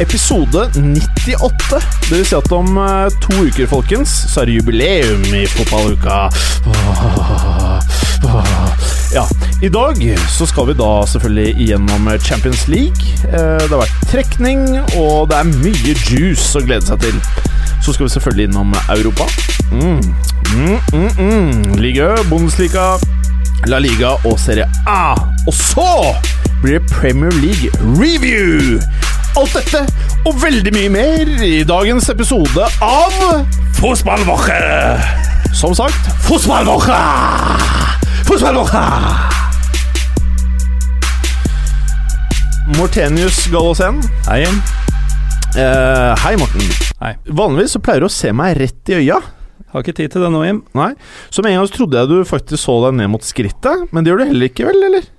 Episode 98. Det vil si at om eh, to uker, folkens, så er det jubileum i fotballuka. Ja, I dag så skal vi da selvfølgelig igjennom Champions League. Eh, Det har vært trekning, og det er mye juice å glede seg til. Så skal vi selvfølgelig innom Europa. Mm. Mm, mm, mm. Liga, Bundesliga, La Liga og Serie A. Og så blir det Premier League Review! Alt dette og veldig mye mer i dagens episode av Fotballwoche! Som sagt, Fotballwoche! Fotballwoche! Mortenius Gallosen. Hei igjen. Eh, hei, Morten. Hei. Vanligvis så pleier du å se meg rett i øya. Har ikke tid til det nå, Jim. Nei, Så med en gang så trodde jeg du faktisk så deg ned mot skrittet, men det gjør du heller ikke, vel? eller?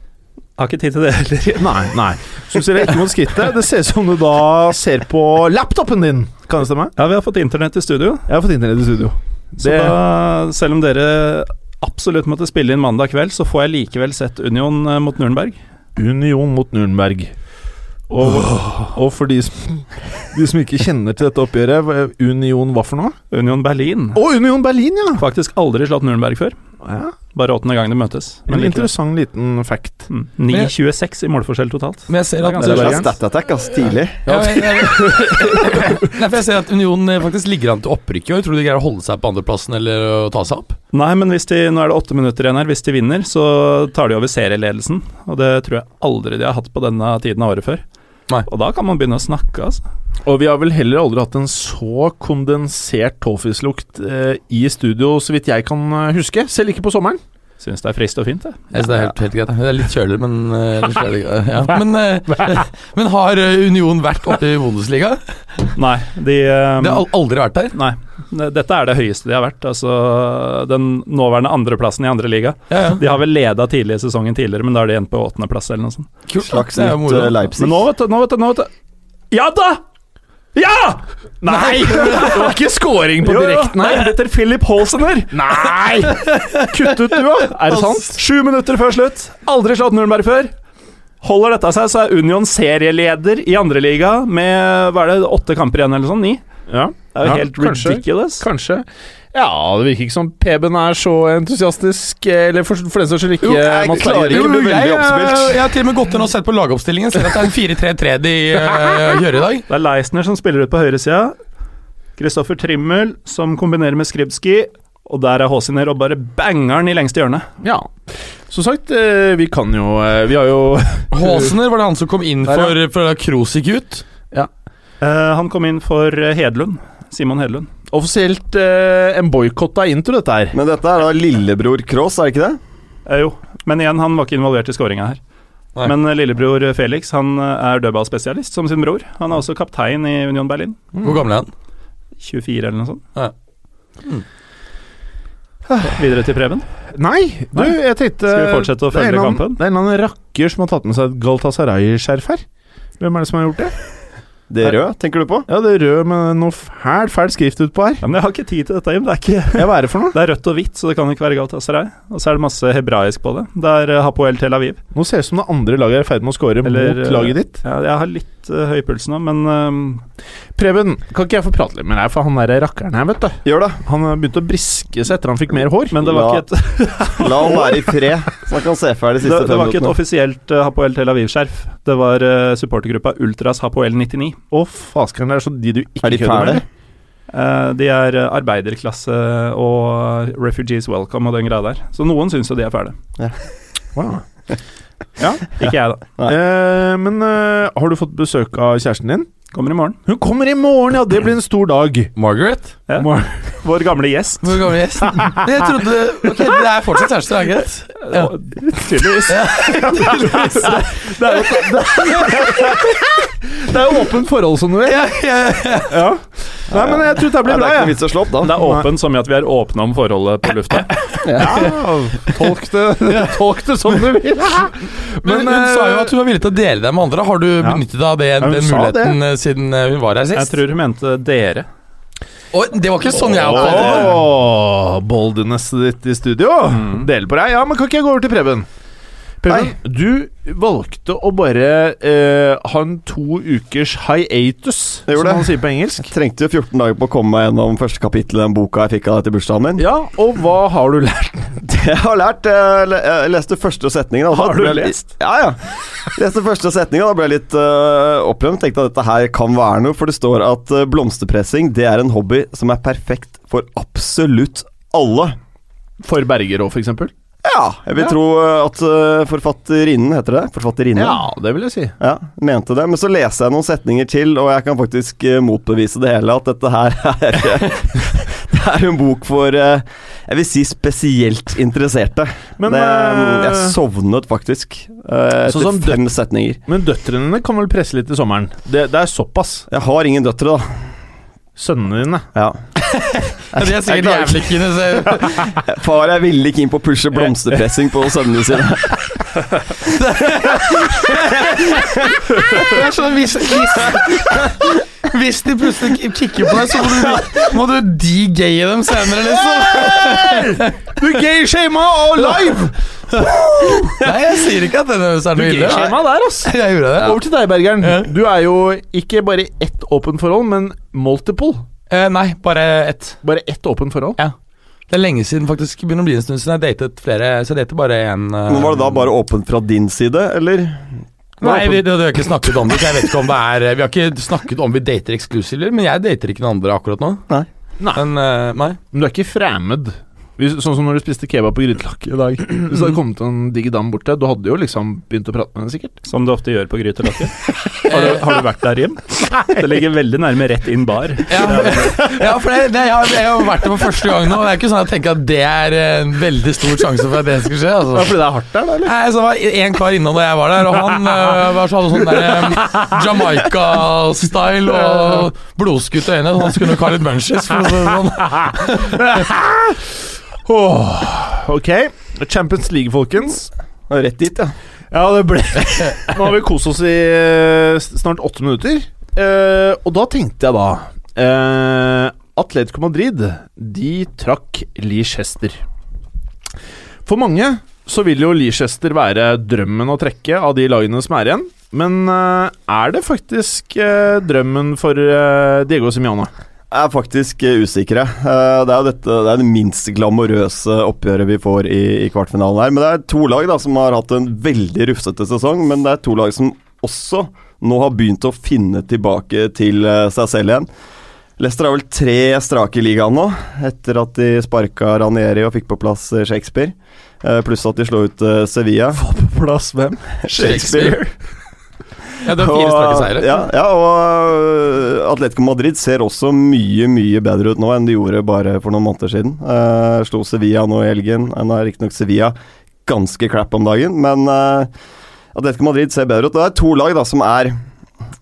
Har ikke tid til det heller. Nei, nei. Så ser jeg ikke mot skrittet. Det ser ut som du da ser på laptopen din. Kan det stemme? Ja, vi har fått internett i studio. Jeg har fått internett i studio. Så Det- da, selv om dere absolutt måtte spille inn mandag kveld, så får jeg likevel sett Union eh, mot Nurenberg. Union mot Nurenberg. Og, og for de som, de som ikke kjenner til dette oppgjøret, Union hva for noe? Union Berlin. Å, Union Berlin, ja! Faktisk aldri slått Nurenberg før. Ja. Bare åttende gang de møtes. En Men en interessant liten fact. Mm. 9-26 i målforskjell totalt. Men jeg ser er at Det er Stat-attack, ass. Tidlig. ja, jeg, Nei, for jeg ser at Union eh, faktisk ligger an til opprykk i år. Tror du de greier å holde seg på andreplassen eller å ta seg opp? Nei, men hvis de, nå er det åtte minutter igjen her. Hvis de vinner, så tar de over serieledelsen. Og det tror jeg aldri de har hatt på denne tiden av året før. Nei. Og da kan man begynne å snakke, altså. Og vi har vel heller aldri hatt en så kondensert toffislukt eh, i studio, så vidt jeg kan eh, huske. Selv ikke på sommeren. Syns det er friskt og fint, det. Jeg synes det er helt, helt greit. Det er litt kjøligere, men eh, litt kjøligere, ja. men, eh, men har eh, Union vært oppe i Bundesliga? Nei, de De har aldri vært der. Nei. Dette er det høyeste de har vært. Altså den nåværende andreplassen i andre liga. Ja, ja. De har vel leda tidlig i sesongen tidligere, men da er de igjen på åttendeplass eller noe sånt. Kult. Slags nytt Leipzig. Men nå, vet du, nå vet du, nå vet du Ja da! Ja! Nei! Det var ikke scoring på direkten her. Det etter Philip Holsener. Nei! Kutt ut, du òg. Er det sant? Sju minutter før slutt. Aldri slått Nürnberg før. Holder dette seg, så er Union serieleder i andreliga med hva er det, åtte kamper igjen, eller sånn? Ni? Ja, Det er jo helt kanskje. ridiculous. kanskje. Ja, det virker ikke som Preben er så entusiastisk, eller for, for den saks skyld ikke Jo, jeg Mats klarer ikke å bli jeg, veldig oppspilt. jeg har til og med gått inn og sett på lagoppstillingen. Ser at det er en 4-3-3 de uh, gjør i dag. Det er Leisner som spiller ut på høyresida. Kristoffer Trimmel som kombinerer med Skribski. Og der er Håsiner og bare banger den i lengste hjørne. Ja. Som sagt, eh, vi kan jo eh, Vi har jo Håsiner var det han som kom inn Der, ja. for, for Kroos gikk ut. Eh, han kom inn for Hedlund. Simon Hedlund. offisielt eh, en boikott av intro, dette her. Men dette er da lillebror Cross, er det ikke det? Eh, jo, men igjen, han var ikke involvert i skåringa her. Nei. Men eh, lillebror Felix han eh, er dødballspesialist, som sin bror. Han er også kaptein i Union Berlin. Hvor gammel er han? 24 eller noe sånt. Ja. Videre til Preben. Nei, du, jeg tenkte Skal vi fortsette å det en følge kampen? Det er en eller annen rakker som har tatt med seg et Galtasaray-skjerf her. Hvem er det som har gjort det? Det røde, tenker du på? Ja, det røde med noe fæl, fæl skrift utpå her. Ja, men jeg har ikke tid til dette, Jim. Det er, ikke, Ja, hva er det for noe? det er rødt og hvitt, så det kan ikke være Galatasaray. Og så er det masse hebraisk på det. Det er eh, Hapoel Tel Aviv. Nå ser det ut som det andre laget er i ferd med å score mot eh, laget ditt. Ja, jeg har litt uh, høy puls nå, men uh, Preben, kan ikke jeg få prate litt med deg, for han der rakkeren her, vet du. Gjør det. Han begynte å briske seg etter han fikk mer hår. Men det var La- ikke et, La han være i fred, så han kan se ferdig de det, siste det fem var ikke et offisielt uh, Hapoel Tel Aviv-skjerf. Det var uh, supportergruppa Ultras Hapoel 99. Å, faskeren, det er så de du ikke Er de kødder med. Eh, de er eh, arbeiderklasse og Refugees Welcome og den greia der. Så noen syns jo de er fæle. Wow. Ikke jeg, da. Eh, men eh, har du fått besøk av kjæresten din? Kommer i morgen. Hun kommer i morgen, ja! Det blir en stor dag. Margaret? Ja. Vår gamle gjest. Vår gamle gjest. Jeg trodde Ok, det er fortsatt kjæreste, er det greit? Ja. Tydeligvis. Det er jo, det, er åpent forhold, som du vil Ja, ja, ja. Ja. Nei, men jeg tror det blir bra. det er ikke noe vits å slå opp, da. Det er åpent som i at vi er åpne om forholdet på lufta. Ja, tolk det, tolk det som du vil. Men, hun sa jo at hun var villig til å dele det med andre. Har du benyttet deg av det, den muligheten eh, siden eh, hun var her sist. Jeg tror hun mente dere. Oh, det var ikke sånn jeg oppfattet det. Åh, boldinesset ditt i studio. Deler på deg. Ja, men kan ikke jeg gå over til Preben? Preben, du valgte å bare eh, ha en to ukers hiatus, som man sier på engelsk. Jeg Trengte jo 14 dager på å komme meg gjennom første kapittel i den boka jeg fikk av deg til bursdagen min. Ja, og hva har du lært? Det jeg har lært Jeg jeg leste første setningen. da Har du jeg lest? Ja, ja. Leste første setningen, da ble jeg litt uh, opprømt. Tenkte at dette her kan være noe, for det står at eh, blomsterpressing det er en hobby som er perfekt for absolutt alle. For Bergerå, eksempel? Ja, jeg vil Ja. tro eh, at eh, forfatterinnen, heter det? Forfatterinnen? Ja, det vil jeg si. Ja, mente det. Men så leser jeg noen setninger til, og jeg kan faktisk eh, motbevise det hele. At dette her er Det er en bok for jeg vil si spesielt interesserte. Men, det, eh, jeg sovnet faktisk eh, etter Sånn fem setninger. Men døtrene kan vel presse litt i sommeren? Det, det er såpass. Jeg har ingen døtre, da. Sønnene dine. Ja. Ja, de er sikkert jævlig kine. så- Far er veldig keen på å pushe blomsterpressing på sønnene sine. Det er sånn hvis, hvis, hvis de plutselig kikker på deg, så må du, må du de-gaye dem senere, liksom. Du gay-shama og live! Nei, jeg sier ikke at den er noe ille. der, altså. Jeg gjorde det. Over til deg, Bergeren. Du er jo ikke bare ett åpent forhold, men multiple. Eh, nei, bare ett. Bare ett åpent forhold. Ja. Det er lenge siden faktisk. Begynner å bli en stund siden jeg datet flere. Så jeg datet bare én. Uh, Men Var det da bare åpent fra din side, eller? Nei, vi, det, det har ikke snakket om det. Så jeg vet ikke om det er Vi har ikke snakket om vi dater exclusively, men jeg dater ikke noen andre akkurat nå. Nei. Nei. Men uh, nei. Men du er ikke fremmed. Hvis, sånn som når du spiste kebab på grytelakk i dag. Hvis det hadde kommet en digg dam bort til deg, du hadde jo liksom begynt å prate med henne, sikkert. Som du ofte gjør på Grytelakket. Har, du- har du vært der, Jim? Det ligger veldig nærme rett inn bar. Ja, ja for det, det, jeg, har, jeg har vært der for første gang nå. og Det er ikke sånn at jeg tenker at det er en veldig stor sjanse for at det skal skje. Ja, Altså. fordi det er hardt der, da, eller? Nei, så var En kar innom da jeg var der, og han øh, var så hadde sånn der um, Jamaica-style og blodskutte øyne. Så han skulle nok ha litt munchies. For sånn. Åh, ok. Champions League, folkens. Rett dit, ja. Ja, det ble Nå har vi kost oss i eh, snart åtte minutter. Eh, og da tenkte jeg da eh, Atletico Madrid De trakk Leicester. For mange så vil jo Leicester være drømmen å trekke av de lagene som er igjen. Men eh, er det faktisk eh, drømmen for eh, Diego Simione? Er faktisk eh, usikker, jeg. Eh, Det er jo dette, det er det minst glamorøse oppgjøret vi får i, i kvartfinalen her. Men det er to lag da som har hatt en veldig rufsete sesong, men det er to lag som også nå har begynt å finne tilbake til eh, seg selv igjen. Leicester har vel tre strake i ligaen nå, etter at de sparka Ranieri og fikk på plass Shakespeare. Pluss at de slo ut Sevilla. Få på plass hvem? Shakespeare. Shakespeare. Ja, det er fire strake seire. Ja, ja, og øh, Atletico Madrid ser også mye, mye bedre ut nå enn de gjorde bare for noen måneder siden. Uh, slo Sevilla nå i helgen. Uh, nå er riktignok Sevilla ganske crap om dagen, men uh, Atletico Madrid ser bedre ut. Det er to lag da som er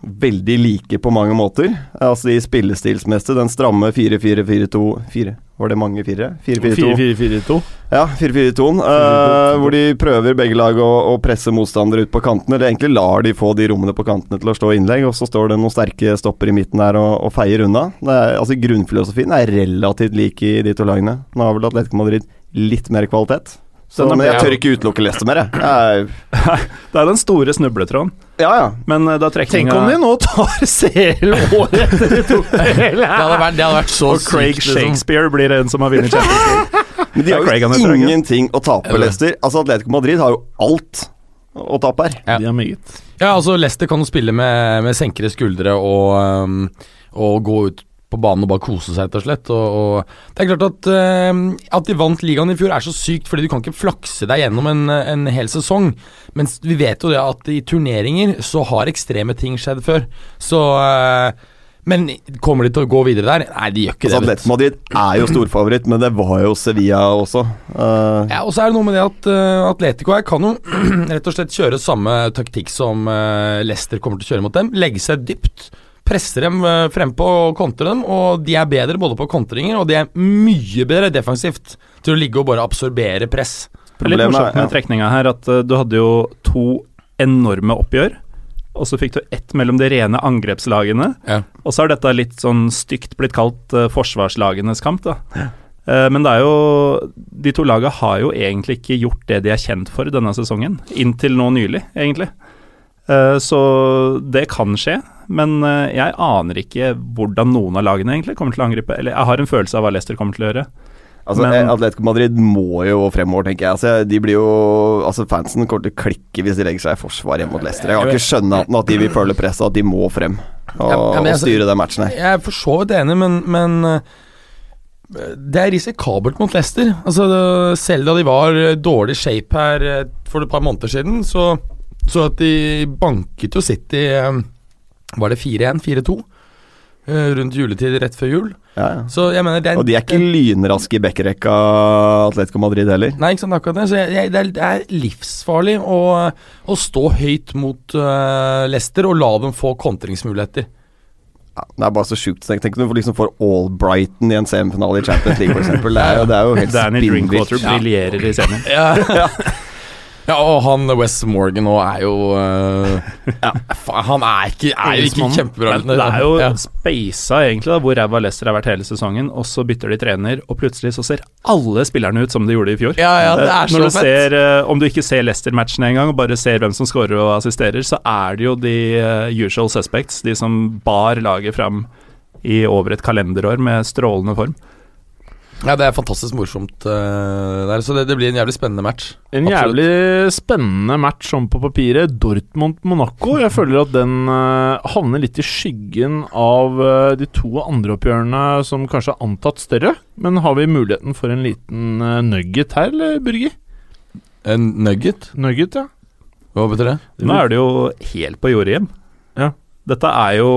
veldig like på mange måter. Altså i spillestilsmessig. Den stramme 4-4-4-2 4 Var det mange firere? 4-4-2. 4-4-4-2. Ja, 4-4-2-en. eh, hvor de prøver begge lag å, å presse motstandere ut på kantene. Eller egentlig lar de få de rommene på kantene til å stå innlegg, og så står det noen sterke stopper i midten der og, og feier unna. Det er, altså Grunnfilosofien er relativt lik i de to lagene. Nå har vel Atletico Madrid litt mer kvalitet. Så, men jeg tør ikke utelukke Leicester mer, jeg. jeg. Det er den store snubletråden. Ja, ja. Men da trekninga Tenk om de nå tar CL året etter de tok Det hadde vært, det hadde vært så Og Craig sykt, liksom. Shakespeare blir en som har vunnet Champions League. Men de har jo ingenting å tape, Leicester. Altså Atletico Madrid har jo alt å tape her. Ja. De har meget. Ja, altså Leicester kan jo spille med, med senkede skuldre og, um, og gå ut på banen og bare kose seg, rett og slett. Og, og det er klart at, uh, at de vant ligaen i fjor er så sykt, fordi du kan ikke flakse deg gjennom en, en hel sesong. Mens vi vet jo det at i turneringer så har ekstreme ting skjedd før. Så uh, Men kommer de til å gå videre der? Nei, de gjør ikke Altså, det. Atletico Madrid er jo storfavoritt, men det var jo Sevilla også. Uh... Ja, og så er det noe med det at uh, Atletico her kan jo rett og slett kjøre samme taktikk som uh, Leicester kommer til å kjøre mot dem. Legge seg dypt presser dem frem frempå og kontrer dem, og de er bedre både på kontringer, og de er mye bedre defensivt til å ligge og bare absorbere press. Litt Problemet er- morsomt med ja. trekninga her at eh, du hadde jo to enorme oppgjør, og så fikk du ett mellom de rene angrepslagene. Ja. Og så har dette litt sånn stygt blitt kalt uh, forsvarslagenes kamp, da. Ja. men det er jo De to lagene har jo egentlig ikke gjort det de er kjent for denne sesongen. Inntil nå nylig, egentlig. Eh, så det kan skje, men eh, jeg aner ikke hvordan noen av lagene egentlig kommer til å angripe. Eller jeg har en følelse av hva Leicester kommer til å gjøre. Altså, Men- eh, Atletico Madrid må jo fremover, tenker jeg. Altså, de blir jo Altså, Fansen kommer til å klikke hvis de legger seg i forsvar hjemme mot Leicester. Jeg kan ikke skjønne at, at de vil føle presset, at de må frem og, Ja, ja, men og altså- styre den matchen her. Jeg er for så vidt enig, men, men eh, det er risikabelt mot Leicester. Altså, selv da de var dårlig shape her for et par måneder siden, så så at de banket jo City Var det 4-1? 4-2? eh, Rundt juletid rett før jul. Ja, ja. Så jeg mener det er, Og de er ikke lynraske i bekkerekka, Atletico Madrid heller. Nei, ikke sant, akkurat det. Så jeg, jeg, det, er, det er livsfarlig å, å stå høyt mot uh, Leicester og la dem få kontringsmuligheter. Ja, det er bare så sjukt. Tenk tenk om du liksom får Albrighton i en semifinale i Champions League, f.eks. Det, er jo- det er jo helt Danny spinnvilt. Drinkwater briljerer i semien. Ja, ja og han Wes Morgan nå er jo uh, ja, Han er ikke, er jo ikke kjempebra. Men det er jo ja. speisa, egentlig da, hvor ræva Leicester har vært hele sesongen, og så bytter de trener, og plutselig så ser alle spillerne ut som de gjorde i fjor. Ja, ja, det Eh, er så Når du fett. ser, uh, Om du ikke ser Leicester-matchen engang, og bare ser hvem som scorer og assisterer, så er det jo de uh, usual suspects, de som bar laget fram i over et kalenderår med strålende form. Ja, det er fantastisk morsomt. Uh, der, så det, det blir en jævlig spennende match. En Absolutt. jævlig spennende match sånn på papiret. Dortmund-Monaco. Jeg føler at den uh, havner litt i skyggen av uh, de to andre oppgjørene som kanskje er antatt større. Men har vi muligheten for en liten eh, nugget her, eller, Burgi? En nugget? Nugget, ja. Hva betyr det? Nå er det jo helt på jordet igjen. Ja. Dette er jo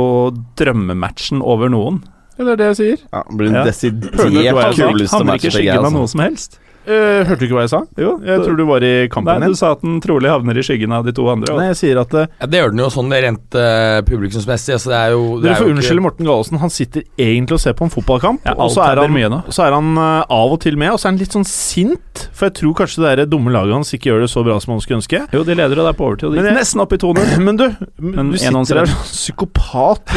drømmematchen over noen. Ja, det er det jeg sier. Ja, blir den Ja. desidert kuleste matchen. ikke i tenker skyggen av altså. noe som helst. Eh, hørte du ikke hva jeg sa? Jo, Jeg tror du var i kampen Nei, din. du sa at den trolig havner i skyggen av de to andre. Nei, jeg sier at uh, Ja, det gjør den jo sånn rent uh, publikumsmessig. Altså, det er jo det Dere er får unnskylde Morten Gallosen. Han sitter egentlig og ser på en fotballkamp, Ja, og så er, er han, mye så er han av og til med, og så er han litt sånn sint. For jeg tror kanskje det der dumme laget hans ikke gjør det så bra som han skulle ønske. Jo, de leder, og det er på overtid. De nesten opp i 2-0. Men du, Men du sitter der som psykopat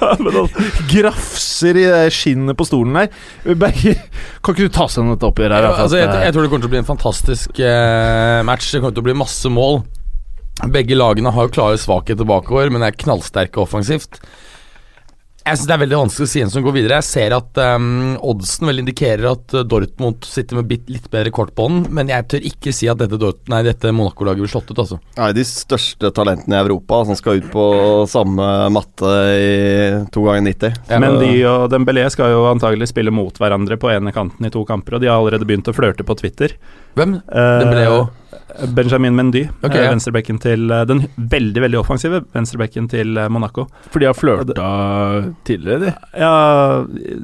grafser i skinnet på stolen der. Berger, kan ikke du ta seg dette oppgjøret her? Ja, altså, jeg, jeg tror det kommer til å bli en fantastisk eh, match. Det kommer til å bli masse mål. Begge lagene har jo klare svakheter bakover, men er knallsterke offensivt. Jeg synes Det er veldig vanskelig å si en som går videre. Jeg ser at um, oddsen vel indikerer at uh, Dortmund sitter med bit, litt bedre kort på den, men jeg tør ikke si at dette, Dort- nei, dette Monaco-laget blir slått ut. altså Nei, de største talentene i Europa som skal ut på samme matte i to ganger 90. Ja, Men de og Dembélé skal jo antagelig spille mot hverandre på ene kanten i to kamper, og de har allerede begynt å flørte på Twitter. Hvem? Eh, ble jo Benjamin Mendy, eh, ja. venstrebekken til eh, Den veldig veldig offensive venstrebekken til eh, Monaco. For de har flørta tidligere, de. Ja,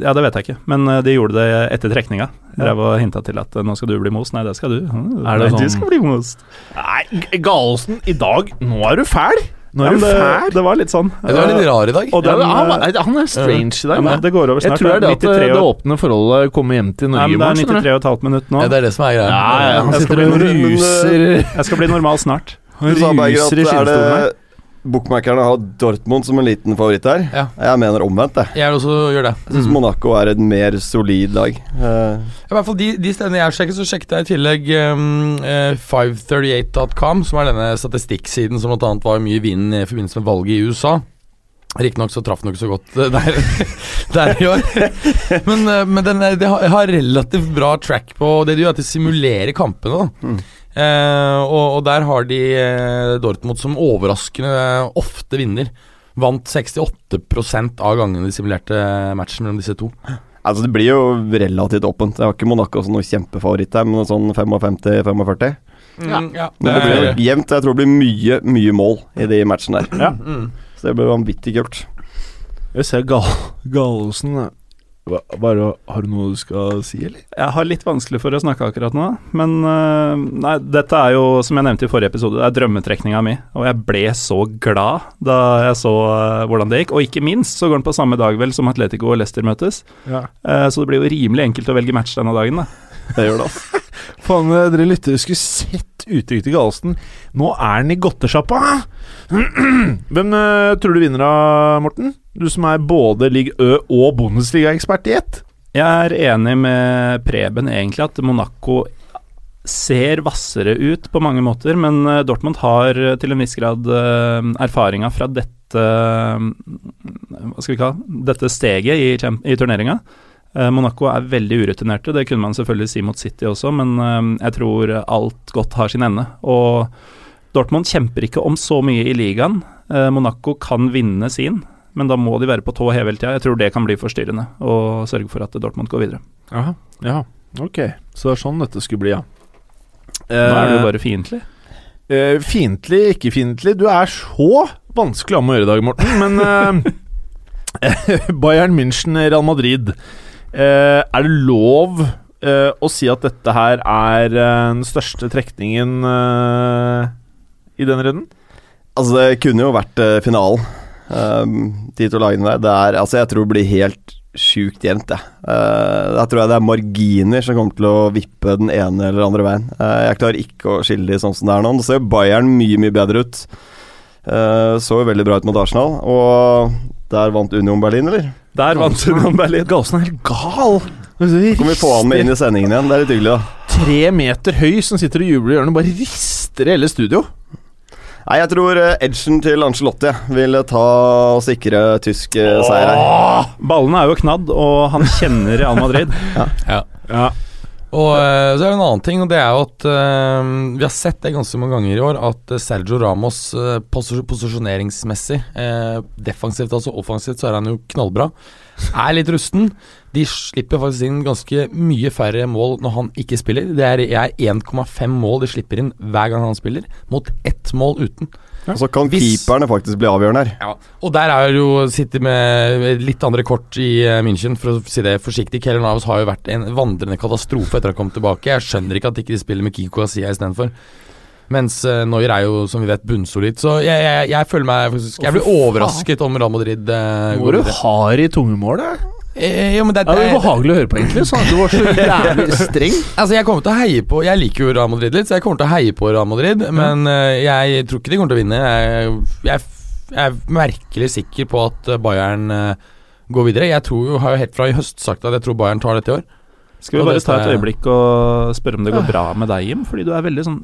ja, det vet jeg ikke, men eh, de gjorde det etter trekninga. Drev og hinta til at eh, nå skal du bli most. Nei, det skal du. Er det Nei, sånn? Du skal bli most. Nei, G- i dag Nå er du fæl! Nå er du det, fæl! det var litt sånn. ja, Du er litt rar i dag. Og Ja, den, men han, eh, er- han er strange i dag. ja, det går over snart. jeg tror det er det at det, det åpne forholdet kommer hjem til Norge i morgen. det er skjønner du? 93 og et halvt minutt nå. Ja, det er det som er greia. Ja, ja, han Jeg sitter og ruser Jeg skal bli normal snart. Ruser i skinnstolen her. Bookmakerne har Dortmund som en liten favoritt her. Ja. Jeg mener omvendt, jeg. Jeg også gjør det. Jeg syns Monaco er et mer solid lag. Uh. I hvert fall de, de stedene jeg sjekket, så sjekket jeg i tillegg um, eh, 538.com, som er denne statistikksiden som bl.a. var mye i vinden i forbindelse med valget i USA. Riktignok så traff den ikke så godt eh, der, der i år. Men, eh, men den, de har, relativt bra track på Det de gjør, at de simulerer kampene. da Mm. Eh, og, og der har de eh, Dortmund som overraskende ofte vinner. Vant 68% av gangene de simulerte matchen mellom disse to. altså Det blir jo relativt åpent. Jeg har ikke Monaco som noen kjempefavoritt her, men sånn 55-45. Ja, ja. Men det blir jevnt. Jeg tror det blir mye, mye mål i de matchene der. Ja. Mm. Så det blir vanvittig kult. Jeg ser Gal Gallosen bare, har du noe du skal si, eller? Jeg har litt vanskelig for å snakke akkurat nå, men øh, Nei, dette er jo, som jeg nevnte i forrige episode, det er drømmetrekninga mi. Og jeg ble så glad da jeg så øh, hvordan det gikk. Og ikke minst så går den på samme dag vel som Atletico og Leicester møtes. Ja. Eh, så det blir jo rimelig enkelt å velge match denne dagen, da. Det gjør det, altså. Faen, eh, dere lyttere skulle sett uttrykket til Gallosen. Nå er han i godtesjappa! Hvem eh, tror du vinner da, Morten? Du som er både Ligue Ø og Bundesliga-ekspert i ett. Jeg er enig med Preben egentlig at Monaco ser hvassere ut på mange måter, men eh, Dortmund har eh, til en viss grad uh, erfaringa fra dette eh, Hva skal vi kalle dette steget i, i turneringa. Eh, Monaco er veldig urutinerte, det kunne man selvfølgelig si mot City også, men eh, jeg tror alt godt har sin ende. Og Dortmund kjemper ikke om så mye i ligaen. Eh, Monaco kan vinne sin, men da må de være på tå hele tida. Jeg tror det kan bli forstyrrende, og sørge for at Dortmund går videre. Aha, ja, ok. Så det er sånn dette skulle bli, ja. Nå er det bare fiendtlig. Uh, fiendtlig, ikke fiendtlig. Du er så vanskelig om å gjøre i dag, Morten. Men uh, Bayern München, Real Madrid. Uh, er det lov uh, å si at dette her er eh, den største trekningen eh, i den runden? Altså, det kunne jo vært eh, finalen. Um, de to lagene der. Det er, altså, jeg tror det blir helt sjukt jevnt, jeg. Uh, der tror jeg det er marginer som kommer til å vippe den ene eller andre veien. Uh, jeg klarer ikke å skille de sånn som det er nå. Nå ser Bayern mye, mye bedre ut. Uh, så jo veldig bra ut mot Arsenal, og der vant Union Berlin, eller? Der vant Union Berlin. Galsen er helt gal! Kan vi få han med inn i sendingen igjen? Det er litt hyggelig, da. Tre meter høy som sitter og jubler i hjørnet, bare rister i hele studio. Nei, jeg tror eh, edgen til Angelotti vil ta og sikre tysk eh, seier her. Ballene er jo knadd, og han kjenner Real Madrid. Ja. Ja. Og eh, så er det en annen ting, og det er jo at eh, vi har sett det ganske mange ganger i år, at eh, Sergio Ramos eh, pos posisjoneringsmessig, eh, defensivt altså offensivt, så er han jo knallbra. Er litt rusten. De slipper faktisk inn ganske mye færre mål når han ikke spiller. Det er, er 1,5 mål de slipper inn hver gang han spiller, mot ett mål uten. Og så kan Hvis- keeperne faktisk bli avgjørende her. Og der er jo sitter med litt andre kort i eh, München, for å si det forsiktig. Keller Navas har jo vært en vandrende katastrofe etter å ha kommet tilbake. Jeg skjønner ikke at ikke de spiller med Kiko Asia istedenfor. Mens uh, Neuer er jo, som vi vet, bunnsolid. Så jeg, jeg, jeg føler meg faktisk Jeg blir overrasket om Real Madrid uh, Hvor du har i tungemålet? Eh, jo, men det, det er var behagelig å høre på, egentlig. Sånn du var så jævlig streng. altså jeg kommer til å heie på Jeg liker jo Real Madrid litt, så jeg kommer til å heie på Real Madrid. Men eh, jeg tror ikke de kommer til å vinne. Jeg, jeg, jeg er merkelig sikker på at eh, Bayern eh, går videre. Jeg tror jo, har jo helt fra i høst sagt at jeg tror Bayern tar dette i år. Skal vi Og bare ta et øyeblikk og spørre om det går bra med deg, Jim? Fordi du er veldig sånn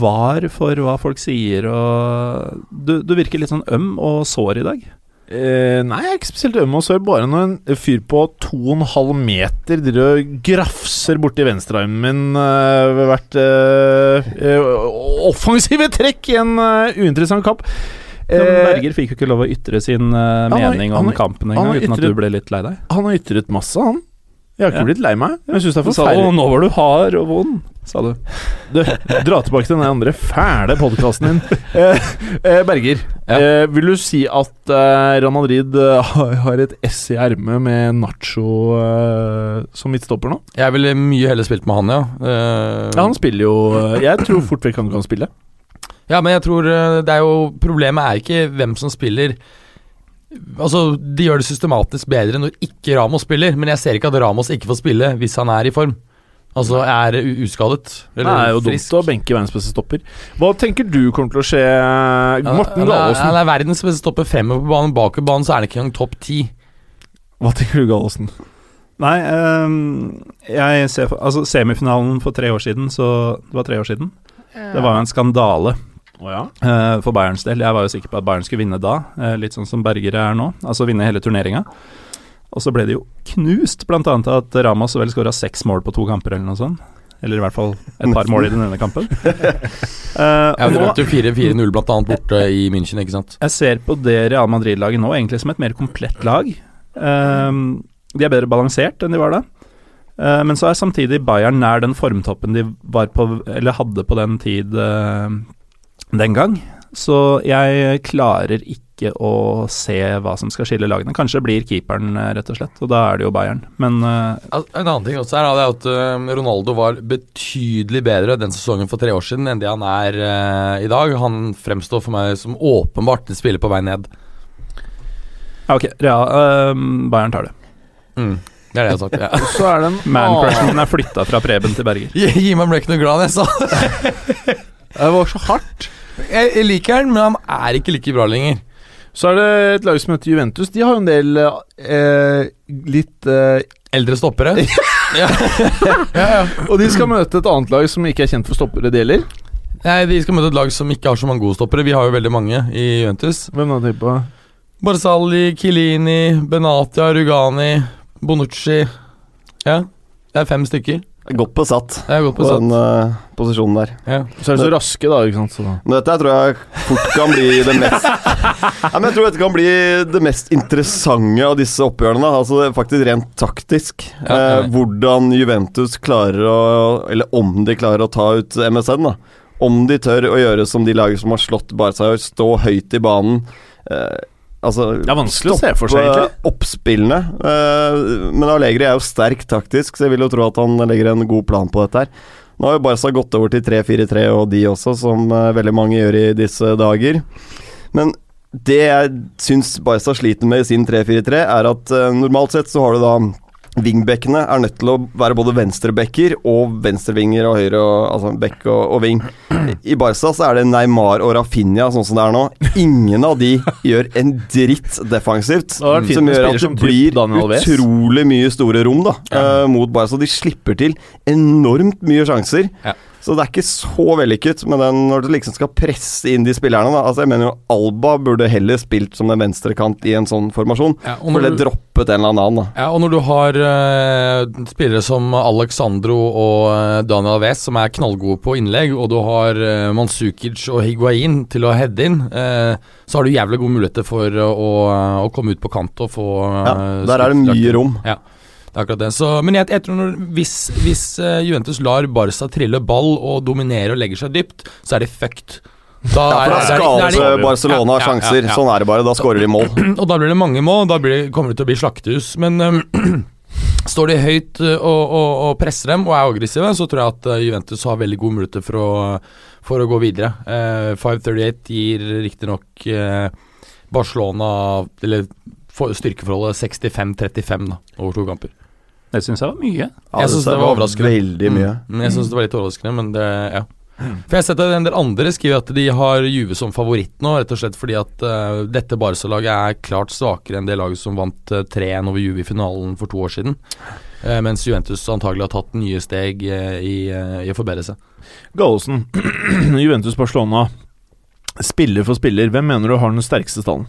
var for hva folk sier, og du, du virker litt sånn øm og sår i dag. Eh, nei, jeg er ikke spesielt øm og sør Bare når en fyr på 2,5 meter driver og grafser borti venstrearmen min eh, ved hvert eh, eh, offensive trekk i en eh, uinteressant kamp. Men Eh, Berger fikk jo ikke lov å ytre sin har- mening han om kampen har engang, uten at du ble litt lei deg. han har ytret masse, han. Jeg har ikke Ja. blitt lei meg. Jeg synes det er Du sa nå var du hard og vond, sa du. Du, dra tilbake til den andre fæle podkasten din. Eh, eh, Berger, Ja. eh, vil du si at eh, Real Madrid eh, har, et S i ermet med Nacho eh, som midtstopper nå? Jeg ville mye heller spilt med han, ja. Eh, Ja, han spiller jo Jeg tror fort vekk han kan spille. Ja, men jeg tror det er jo Problemet er ikke hvem som spiller. Altså, De gjør det systematisk bedre når ikke Ramos spiller, men jeg ser ikke at Ramos ikke får spille hvis han er i form. Altså er uskadet. Det er jo dumt å benke verdens beste stopper. Hva tenker du kommer til å skje, Morten Gallosen? han er verdens beste stopper femmer på banen. Bak i banen så er han ikke engang topp ti. Hva tenker du, Gallosen? Nei, um, jeg ser for, Altså, semifinalen for tre år siden, så Det var tre år siden. Det var jo en skandale Å ja? uh, for Bayerns del. Jeg var jo sikker på at Bayern skulle vinne da, uh, litt sånn som Berger er nå. Altså vinne hele turneringa. Og så ble det jo knust, blant annet av at Ramos vel skåra seks mål på to kamper, eller noe sånt. Eller i hvert fall et par mål i den ene kampen. Uh, Ja, De vant jo 4-4-0 blant annet borte i München, ikke sant. jeg ser på det Real Madrid-laget nå egentlig som et mer komplett lag. Uh, de er bedre balansert enn de var da. Uh, men så er samtidig Bayern nær den formtoppen de var på, eller hadde på den tid eh, den gang. Så jeg klarer ikke å se hva som skal skille lagene. Kanskje blir keeperen, eh, rett og slett, og da er det jo Bayern. Men uh, En annen ting også er at eh, Ronaldo var betydelig bedre den sesongen for tre år siden enn det han er uh, i dag. Han fremstår for meg som åpenbart en spiller på vei ned. ja, ok, Ja, uh, Bayern tar det. Mm. Det er det jeg har sagt. Ja. Så er det en Man-crushen er flytta fra Preben til Berger. Gi, gi meg ble ikke noe glad jeg sa det. Var så hardt. Jeg, jeg liker han, men han er ikke like bra lenger. Så er det et lag som heter Juventus. De har jo en del eh, litt eh, Eldre stoppere. ja. ja, ja. Og de skal møte et annet lag som ikke er kjent for stoppere, det gjelder. Nei, De skal møte et lag som ikke har så mange gode stoppere. Vi har jo veldig mange i Juventus. Hvem da tenker på? Barzali, Kilini, Benatia, Rugani, Bonucci. Ja, det er fem stykker. Godt besatt godt på den uh, posisjonen der. Ja. Så er de så raske, da. ikke sant? Så. Men dette tror jeg fort kan bli det mest Nei, men Jeg tror dette kan bli det mest interessante av disse oppgjørene. da. Altså det Faktisk rent taktisk. Ja, eh, hvordan Juventus klarer å Eller om de klarer å ta ut MSN. da Om de tør å gjøre som de lager som har slått Barca, gjør, stå høyt i banen. Eh, altså Det er vanskelig å se for seg, egentlig. oppspillene. Uh, men Allegri er jo sterk taktisk, så jeg vil jo tro at han legger en god plan på dette her. Nå har jo Barca gått over til 3-4-3 og de også, som uh, veldig mange gjør i disse dager. Men det jeg syns Barca sliter med i sin 3-4-3, er at uh, normalt sett så har du da Wingbackene er nødt til å være både venstrebekker og venstrevinger og høyre og, altså bekk og, og ving. I Barca så er det Neymar og Rafinha sånn som det er nå. Ingen av de gjør en dritt defensivt. Som gjør at det blir utrolig mye store rom da eh, mot Barca. De slipper til enormt mye sjanser. Ja. Så det er ikke så vellykket med den når du liksom skal presse inn de spillerne. Da. Altså Jeg mener jo Alba burde heller spilt som den venstrekant i en sånn formasjon. Ja, og For det droppet en eller annen. da Ja, og når du har uh, spillere som Alexandro og eh, Daniel Wes, som er knallgode på innlegg, og du har uh, Mansukic og Higuain til å heade inn, uh, så har du jævlig gode muligheter for å, å, komme ut på kant og få Ja, eh, der er det mye rom. Ja, det er akkurat det. Så, men jeg, jeg tror når, hvis, hvis eh, Juventus lar Barca trille ball og dominere og legger seg dypt, så er de fucked. Da Ja, for da er- er- er altså Barcelona Ja, ja, sjanser. ja, ja. Sånn er det bare. Da skårer de mål. Og da blir det mange mål, da blir kommer det til å bli slaktehus. Men um, står de høyt øh, og, og, og presser dem og er aggressive, så tror jeg at Juventus har veldig gode muligheter for å, for å gå videre. Uh, 538 gir riktignok uh, Barcelona eller for, styrkeforholdet 65-35 over to kamper. Det syns jeg var mye. Jeg synes det var overraskende. Veldig mye. Mm, jeg syns det var litt overraskende, men det ja. For jeg har sett at En del andre skriver at de har Juve som favoritt nå, rett og slett fordi at uh, dette Barca-laget er klart svakere enn det laget som vant øh, 3-1 over Juve i finalen for to år siden. Uh, mens Juventus antagelig har tatt nye steg eh, i, i å forbedre seg. Gallosen, Juventus Barcelona. Spiller for spiller, hvem mener du har den sterkeste stallen?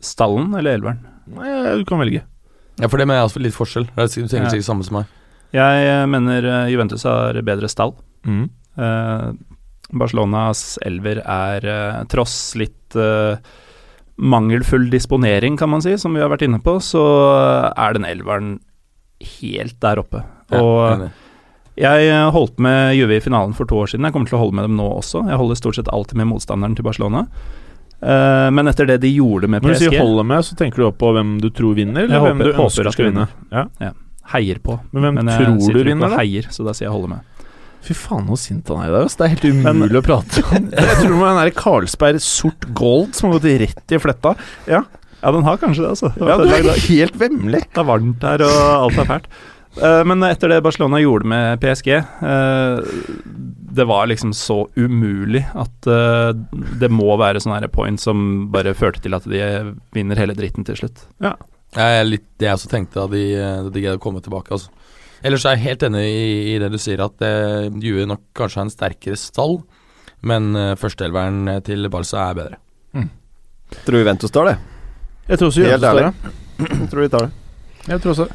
Stallen eller elveren? Nei, Du kan velge. Ja, For det mener jeg også litt forskjell. Det er sikkert Ja. sikkert samme som meg. Jeg eh, mener eh, Juventus har bedre stall. Mm. Eh, Barcelonas elver er eh, tross litt eh, mangelfull disponering, kan man si, som vi har vært inne på, så er den elveren helt der oppe. Ja, Og jeg holdt med Juve i finalen for to år siden. Jeg kommer til å holde med dem nå også. Jeg holder stort sett alltid med motstanderen til Barcelona. Eh, men etter det de gjorde med PSG Når du sier 'holder med', så tenker du på hvem du tror vinner, eller hvem håper- du håper ønsker skal vinne? Ja. Heier på. Men hvem Men tror du vinner, da? heier, så da sier jeg holde med. Fy faen, så sint han er i dag. Det er helt umulig å prate om. Jeg tror det er der Carlsberg sort gold som har gått rett i fletta. Ja, Ja, den har kanskje det, altså. Det ja du er helt vemmelig. Det er varmt her, og alt er fælt. Eh, men etter det Barcelona gjorde med PSG eh, Det var liksom så umulig at eh, det må være sånne her point som bare førte til at de vinner hele dritten til slutt. Jeg er litt det jeg også tenkte da de, de greide å komme tilbake. Altså. Ellers er jeg helt enig i, i det du sier, at eh, Juve nok kanskje har en sterkere stall, men uh, førsteelveren til Barca er bedre. Tror Juventus tar det. Jeg tror også Helt Juventus tar det. Jeg tror de tar det. Jeg tror også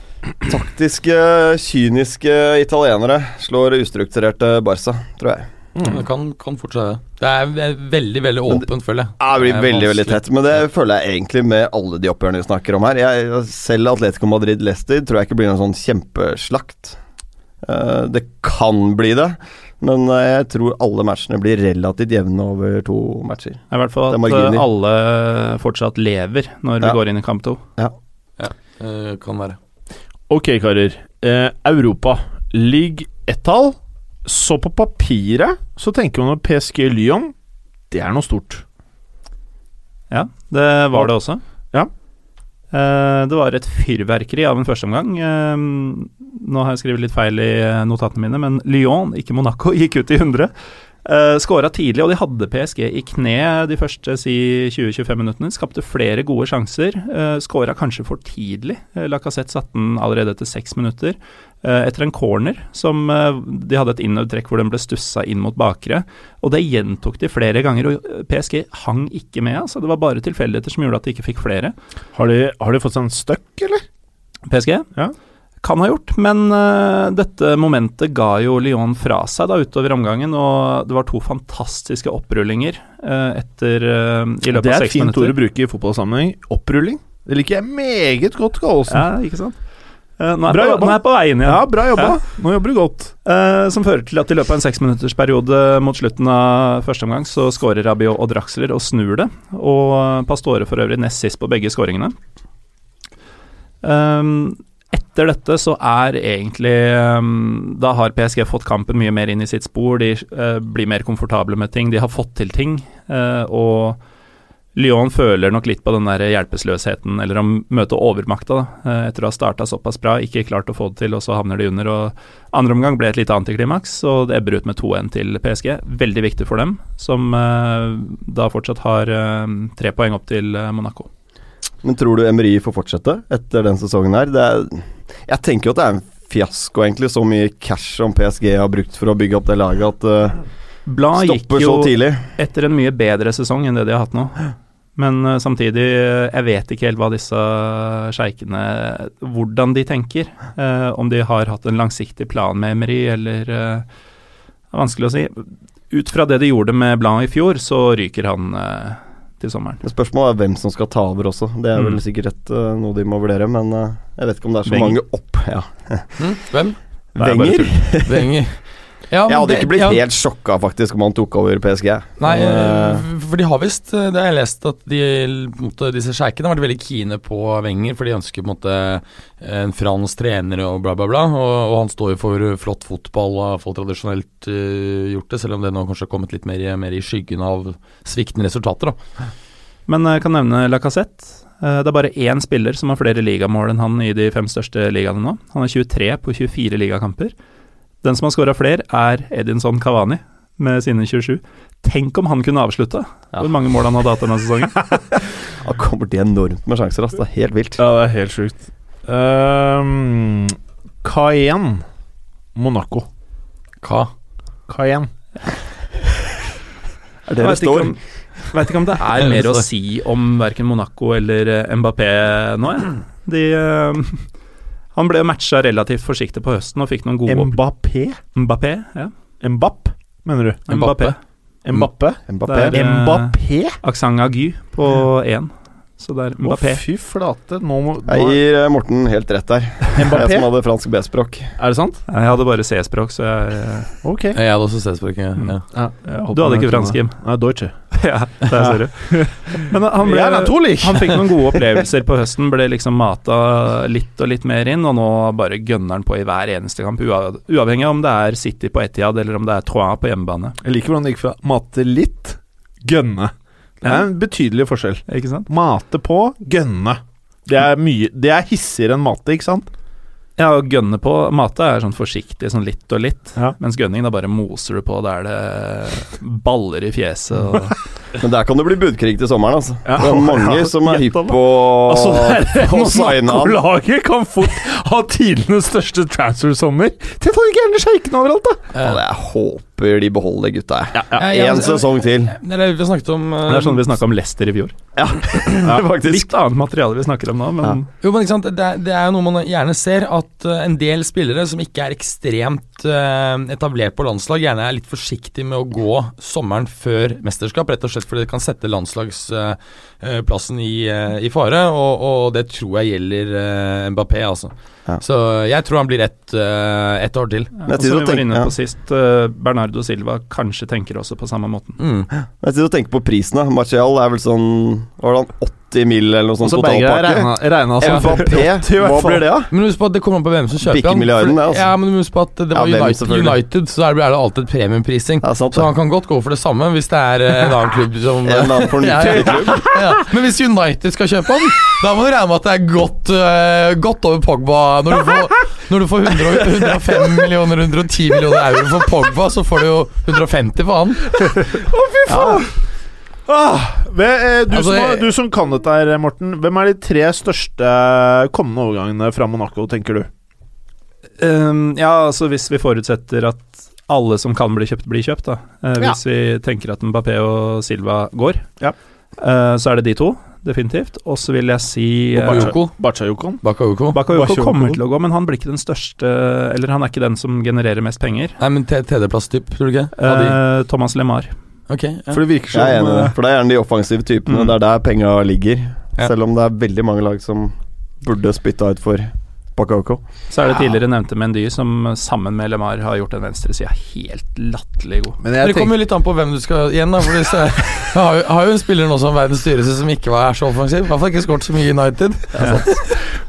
Taktiske, kyniske italienere slår ustrukturerte Barca, tror jeg. Det kan, kan fortsatt det. Det er veldig, veldig åpent, føler jeg. Ja, det blir veldig veldig tett, men det føler jeg egentlig med alle de oppgjørene vi snakker om her. Jeg, selv Atletico Madrid-Lester tror jeg ikke blir noen sånn kjempeslakt. Eh, det kan bli det, Men eh, jeg tror alle matchene blir relativt jevne over to matcher. I hvert fall at eh, alle fortsatt lever når vi Ja. går inn i kamp to. det kan være. Ok, karer. Eh, Europa. Ligg ett-tall. Så på papiret så tenker man at PSG Lyon, det er noe stort. Ja, det var det også. Ja. Eh, det var et fyrverkeri av en førsteomgang. Eh, nå har jeg skrevet litt feil i eh, notatene mine, men Lyon, ikke Monaco, gikk ut i 100. Uh, Skåra tidlig, og de hadde PSG i kne de første si 20-25 minuttene. Skapte flere gode sjanser. Uh, Skåra kanskje for tidlig. Uh, Lacassette satte den allerede etter seks minutter. Uh, etter en corner som eh, de hadde et innøvd hvor den ble stussa inn mot bakre. Og det gjentok de flere ganger, og eh, PSG hang ikke med. altså Det var bare tilfeldigheter som gjorde at de ikke fikk flere. Har de, har de fått seg en støkk, eller? PSG Ja. Kan ha gjort, men uh, dette momentet ga jo Lyon fra seg da utover omgangen, og det var to fantastiske opprullinger uh, etter uh, i løpet Det av er et seks fint ord minutter. å bruke i fotballsammenheng. Opprulling. Det liker jeg meget godt, Gallosen. Ja, ikke sant? Nå, er Bra på, jobba. nå er jeg på vei inn igjen. Ja, bra jobba. Ja. Nå jobber du godt. Som fører til at i løpet av en seksminuttersperiode mot slutten av første omgang, så skårer Rabiot og Draxler og snur det. Og Pastore for øvrig nest sist på begge skåringene. Um, etter dette så er egentlig um, Da har PSG fått kampen mye mer inn i sitt spor. De eh, blir mer komfortable med ting. De har fått til ting. eh, og Lyon føler nok litt på den der hjelpeløsheten, eller å møte overmakta, da, eh, etter å ha starta såpass bra, ikke klart å få det til, og så havner de under. og Andre omgang ble et lite antiklimaks, og det ebber ut med 2-1 til PSG. Veldig viktig for dem, som da fortsatt har tre poeng opp til Monaco. Men tror du Emery får fortsette etter den sesongen her? Det er, jeg tenker jo at det er en fiasko, egentlig. Så mye cash som PSG har brukt for å bygge opp det laget, at det Blad gikk jo etter en mye bedre sesong enn det de har hatt nå. Men uh, samtidig, eh, jeg vet ikke helt hva disse sjeikene Hvordan de tenker. Uh, om de har hatt en langsiktig plan med Emery, eller uh, vanskelig å si. Ut fra det de gjorde med Blanc i fjor, så ryker han eh, til sommeren. Spørsmålet er hvem som skal ta over også. Det er vel Mm. sikkert et, uh, noe de må vurdere, men uh, jeg vet ikke om det er så Veng. mange opp. Ja. Hm? Hvem? Er Wenger? Wenger. Ja, Jeg hadde det- ikke blitt ja, helt sjokka faktisk om han tok over PSG. Nei, Eh, eh, for de har visst eh, Det har jeg lest at de, på måte, disse sjeikene har vært veldig kine på Wenger, for de ønsker på en måte en fransk trener og bla, bla, bla. Og, og han står jo for flott fotball og har fått tradisjonelt uh, gjort det, selv om det nå kanskje har kommet litt mer, i- mer i skyggen av sviktende resultater. da Men jeg kan nevne Lacassette. Eh, Det er bare én spiller som har flere ligamål enn han i de fem største ligaene nå. Han er 23 på 24 ligakamper. Den som har skåra flere, er Edinson Cavani med sine 27. Tenk om han kunne avslutta! Ja. Hvor mange mål han hadde hatt denne sesongen. Han kommer til enormt med sjanser, ass. Det er helt vilt. Ja, det er helt sjukt. Um, Cayenne. Monaco. Hva? Cayenne. Er det det står? om- Vet ikke om det er mer å si om verken Monaco eller eh, Mbappé nå, jeg. De eh, Han ble matcha relativt forsiktig på høsten og fikk noen gode. Mbappé? Mbappé, ja. Mbapp, mener du? Mbappé. Mbappé? Mbappé. Det er- eh, Mbappé? Aksent Agu på én. Så det er Å, fy flate. Nå må Jeg gir eh, Morten helt rett der. Jeg som hadde fransk B-språk. Er det sant? Jeg hadde bare C-språk, så jeg Ok. Jeg hadde også C-språk. Ja. Mm. Ja. Du hadde ikke fransk, Jim? Nei, Deutsche. ja, der ser du. Men han, ble, Ja, han fikk noen gode opplevelser på høsten. Ble liksom mata litt og litt mer inn, og nå bare gønner han på i hver eneste kamp. Uavhengig av om det er City på Etiad eller om det er Troyes på hjemmebane. Jeg liker hvordan det gikk fra mate litt, gønne. Det er en betydelig forskjell. Ikke sant? Mate på, gønne. Det er mye Det er hissigere enn mate, ikke sant? Ja, å gønne på Mate er sånn forsiktig, sånn litt og litt. Ja. Mens gønning, da bare moser du på. Da er det baller i fjeset og Men der kan det bli budkrig til sommeren, altså. Ja. Det er mange Ja, som er hypp på Altså, er å signe han. Monaco-laget kan fort ha tidenes største transfer-sommer. Det får gjerne sjeikene overalt, da! Ja, det- jeg håper de beholder gutta. Ja, ja, Én sesong til. Det er det vi snakket om uh, Det er sånn vi snakka om Leicester i fjor. Ja, faktisk. Litt annet materiale vi snakker om nå, men Jo, men ikke sant, det, er- det er jo noe man gjerne ser, at uh, en del spillere som ikke er ekstremt uh, etablert på landslag, gjerne er litt forsiktig med å gå sommeren før mesterskap, rett og slett fordi det kan sette landslagsplassen i, eh, i fare, og, og det tror jeg gjelder Mbappé, altså. Ja. Så jeg tror han blir ett uh, et år til. Ja, og som vi var tenke- inne ja. på sist, uh, Bernardo Silva kanskje tenker også på samme måten. Mm. Jeg tid å tenker på prisene. Martial er vel sånn Var det han 80 mil eller noe sånt totalpakke? regna, regna som Mbappé, i hva blir det, da? Men husk på at det kommer an på hvem som kjøper han milliarden, det, altså. Ja, men husk på at det var ja, United. United, så er det det alltid premiumprising. Ja, Så han kan godt gå for det samme hvis det er eh, en annen klubb som En annen Ja, ja. klubb. ja. Men hvis United skal kjøpe han, da må du regne med at det er godt, uh, godt over Pogba. Når du får, når du får 100, 105 millioner, 110 millioner euro for Pogba, så får du jo 150 for han. Ah, ve- eh, du, Altså, som, du som kan dette her, Morten. Hvem er de tre største kommende overgangene fra Monaco, tenker du? Um, ja, altså hvis vi forutsetter at alle som kan bli kjøpt, blir kjøpt, da. Uh, hvis vi tenker at Mbappé og Silva går, Ja. uh, så er det de to, definitivt. Og så vil jeg si eh, Bakayoko. Bakayoko. Bakayoko kommer til å gå, men han blir ikke den største Eller han er ikke den som genererer mest penger. Nei, men tredjeplass-typ, tror du ikke? Uh. Eh, Thomas LeMar. Ok, ja. For det virker som Jeg er enig i det. eh, For det er gjerne de offensive typene. Mm. Det er der penga ligger. Ja. Selv om det er veldig mange lag som burde spytta ut for Bakayoko. Så er det tidligere nevnte Mendy, som sammen med LeMar har gjort den venstresida helt latterlig god. Men Men det kommer jo litt an på hvem du skal igjen, da. For jeg har, jo- har jo en spiller nå som verdens dyreste som ikke var så offensiv. I hvert fall ikke skåret så mye United.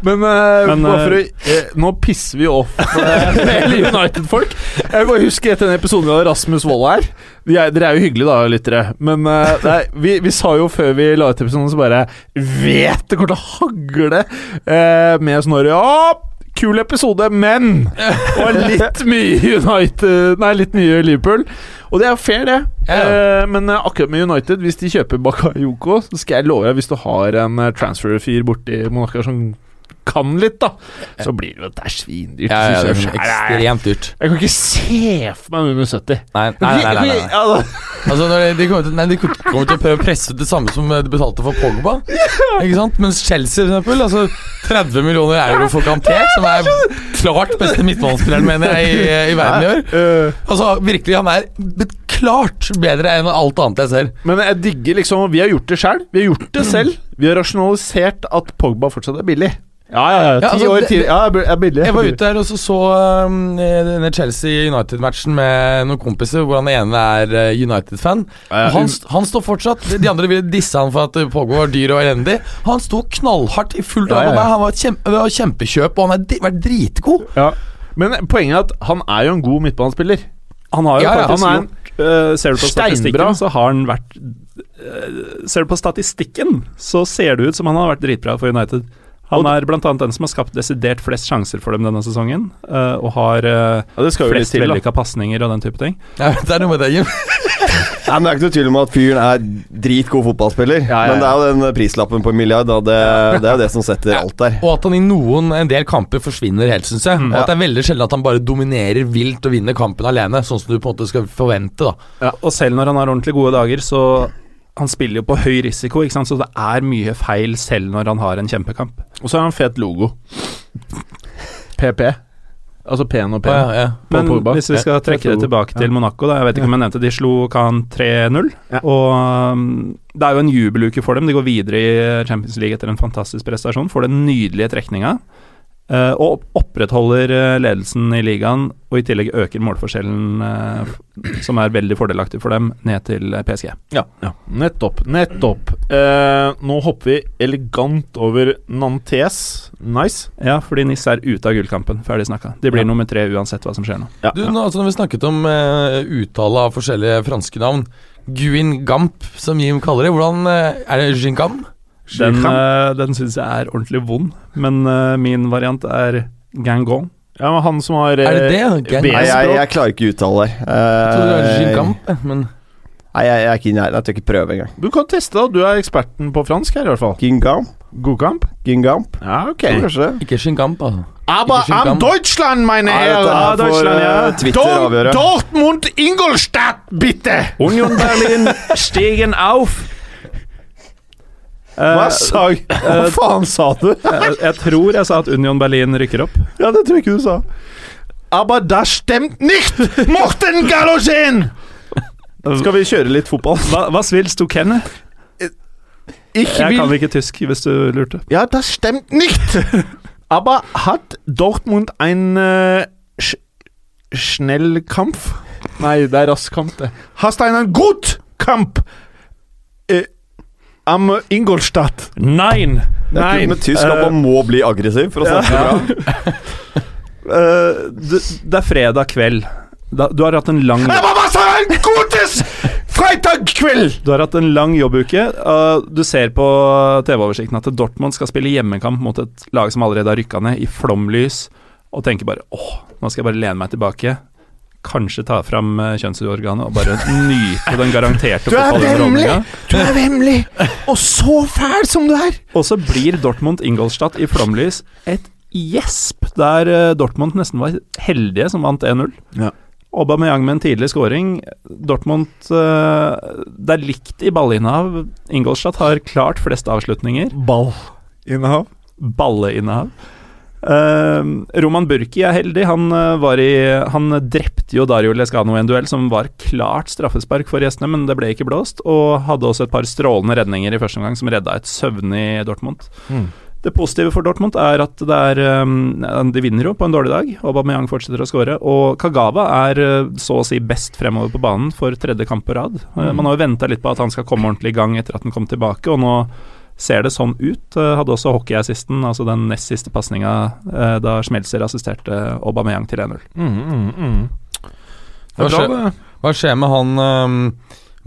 Men, uh, Men, eh, for eh, nå pisser vi off hele United-folk. Jeg bare husker etter den episoden vi hadde Rasmus Wold her. Er, dere er jo hyggelige, da, lyttere. Men uh, nei, vi, vi sa jo før vi la ut episoden, så bare Vet det kommer til å hagle uh, med Snorre. Ja, kul episode, men Og litt mye United Nei, litt mye Liverpool. Og det er jo fair, det. Ja. Eh, men eh, akkurat med United, hvis de kjøper Bakayoko, så skal jeg love deg, hvis du har en eh, transfer-fyr borti Monaco som kan litt, da, så blir det jo Det er svindyrt. Ja, ja, det er selv. ekstremt dyrt. Jeg kan ikke se for meg under 70. Nei, nei, nei. nei, nei. Altså, de, kommer til, nei, de kommer til å prøve å presse ut det samme som de betalte for Pogba. Ikke sant? Mens Chelsea, for eksempel, altså 30 millioner euro for Kanté, som er klart beste midtbanespilleren, mener jeg, i, i verden i år. Eh, Altså, virkelig, han er klart bedre enn alt annet jeg ser. men jeg digger liksom Vi har gjort det sjøl. Vi har gjort det selv. Vi har rasjonalisert at Pogba fortsatt er billig. Ja, ja, ja. Ti Ja, altså, år tidligere. Ja, jeg er billig. Jeg var ute her og så, så um, denne Chelsea-United-matchen med noen kompiser, hvor han ene er uh, United-fan. Ja, ja, Han, han står fortsatt De andre ville disse han for at det pågår var dyr og elendig. Han sto knallhardt i fullt Ja, ja, av ja. Han var et kjempe, kjempekjøp, og han har vært dritgod. Ja. Men poenget er at han er jo en god midtbanespiller. Han har jo faktisk han en gjort øh, Ser du på statistikken, så har han vært uh, Ser du på statistikken, så ser det ut som han har vært dritbra for United. Han er annet den som har skapt desidert flest sjanser for dem denne sesongen, øh, og har øh, Ja, det skal flest vellykka pasninger og den type ting. Ja, det er noe med det, Jim. Nei, men Det er ikke noe tvil om at fyren er dritgod fotballspiller. Ja, ja, ja. Men det er jo den prislappen på en milliard, da. Det, det er jo det som setter alt der. Og at han i noen en del kamper forsvinner helt, syns jeg. Og at det er veldig sjelden at han bare dominerer vilt og vinner kampen alene, sånn som du på en måte skal forvente. da Ja, og selv når han har ordentlig gode dager, så han spiller jo på høy risiko, ikke sant? så det er mye feil selv når han har en kjempekamp. Og så har han fet logo. PP. Altså pen og pen. Ja, ja. Men Pogba. hvis vi skal Ja, trekke det tilbake til Monaco, da, jeg vet ikke om jeg nevnte de slo Khan 3-0. Ja. Og um, det er jo en jubeluke for dem. De går videre i Champions League etter en fantastisk prestasjon. Får den nydelige trekninga. Eh, og opprettholder eh, ledelsen i ligaen, og i tillegg øker målforskjellen, eh, som er veldig fordelaktig for dem, ned til eh, PSG. Ja, ja. Nettopp. Nettopp. Eh, nå hopper vi elegant over Nantes. Nice. Ja, fordi NIS er ute av gullkampen. Ferdig snakka. De blir Ja. nummer tre uansett hva som skjer nå. Ja, Du, nå, altså Når vi snakket om uh, uttale av forskjellige franske navn Guin Gamp, som Jim kaller det. Hvordan eh, Er det Gingam? Den, uh, den syns jeg er ordentlig vond, men uh, min variant er Gangon. Ja, men han som har Er det det? eh, Gang- Nei, jeg, jeg klarer ikke å uttale det. Jeg trodde det var eh, men Nei, jeg, jeg er ikke i nærheten. Jeg tør ikke prøve engang. Du kan teste, da. Du er eksperten på fransk her, i hvert fall. Gingamp? Godkamp? Gingamp? Ja, ok. Kanskje ikke Shingamp, altså. Aber am Deutschland, meine Herren! Ah, Deutschland, ja. Twitter avgjøre. Dortmund, Ingolstadt, bitte! Union Berlin stegen auf! Hva Eh, sa Hva faen sa du? jeg, jeg tror jeg sa at Union Berlin rykker opp. Ja, det tror jeg ikke du sa. Aber das stimmt nicht! Morten Galogen! Skal vi kjøre litt fotball? Hva, svils willst du kenne? Ich Jeg kan ikke tysk, hvis du lurte. Ja, das stimmt nicht! Aber hat Dortmund ein uh, sch Schnellkampf? Nei, det er rask kamp, det. Hast einen gut Kamp am Ingolstadt? Nein! Nein. er med tysk at man må bli aggressiv for å snakke bra. Uh, det, det er fredag kveld. Da, du har hatt en lang! Du har hatt en lang jobbuke. Uh, du ser på TV-oversikten at Dortmund skal spille hjemmekamp mot et lag som allerede har rykka ned, i flomlys, og tenker bare åh, nå skal jeg bare lene meg tilbake. Kanskje ta fram eh, kjønnsorganet og bare nyte den garanterte Du er fotballunderholdninga. Du er vemmelig, og så fæl som du er! Og så blir Dortmund Ingolstadt i flomlys et gjesp, der eh, Dortmund nesten var heldige som vant 1-0. Ja. Aubameyang med en tidlig scoring. Dortmund eh, Det er likt i ballinnehav. Ingolstadt har klart flest avslutninger. Ballinnehav. Balleinnehav. Eh, Roman Burki er heldig. Han, uh, var i, han drepte jo Dario Lescano i en duell som var klart straffespark for gjestene, men det ble ikke blåst. Og hadde også et par strålende redninger i første omgang som redda et søvnig Dortmund. Mm. Det positive for Dortmund er at det er um, De vinner jo på en dårlig dag. Aubameyang fortsetter å skåre. Og Kagawa er uh, så å si best fremover på banen for tredje kamp på rad. Uh, man har jo venta litt på at han skal komme ordentlig i gang etter at han kom tilbake, og nå ser det sånn ut. Uh, hadde også hockeyassisten, altså den nest siste pasninga uh, da Schmelzer assisterte Aubameyang til 1-0. Mm, mm, mm. Hva er skjer, hva skjer med han um,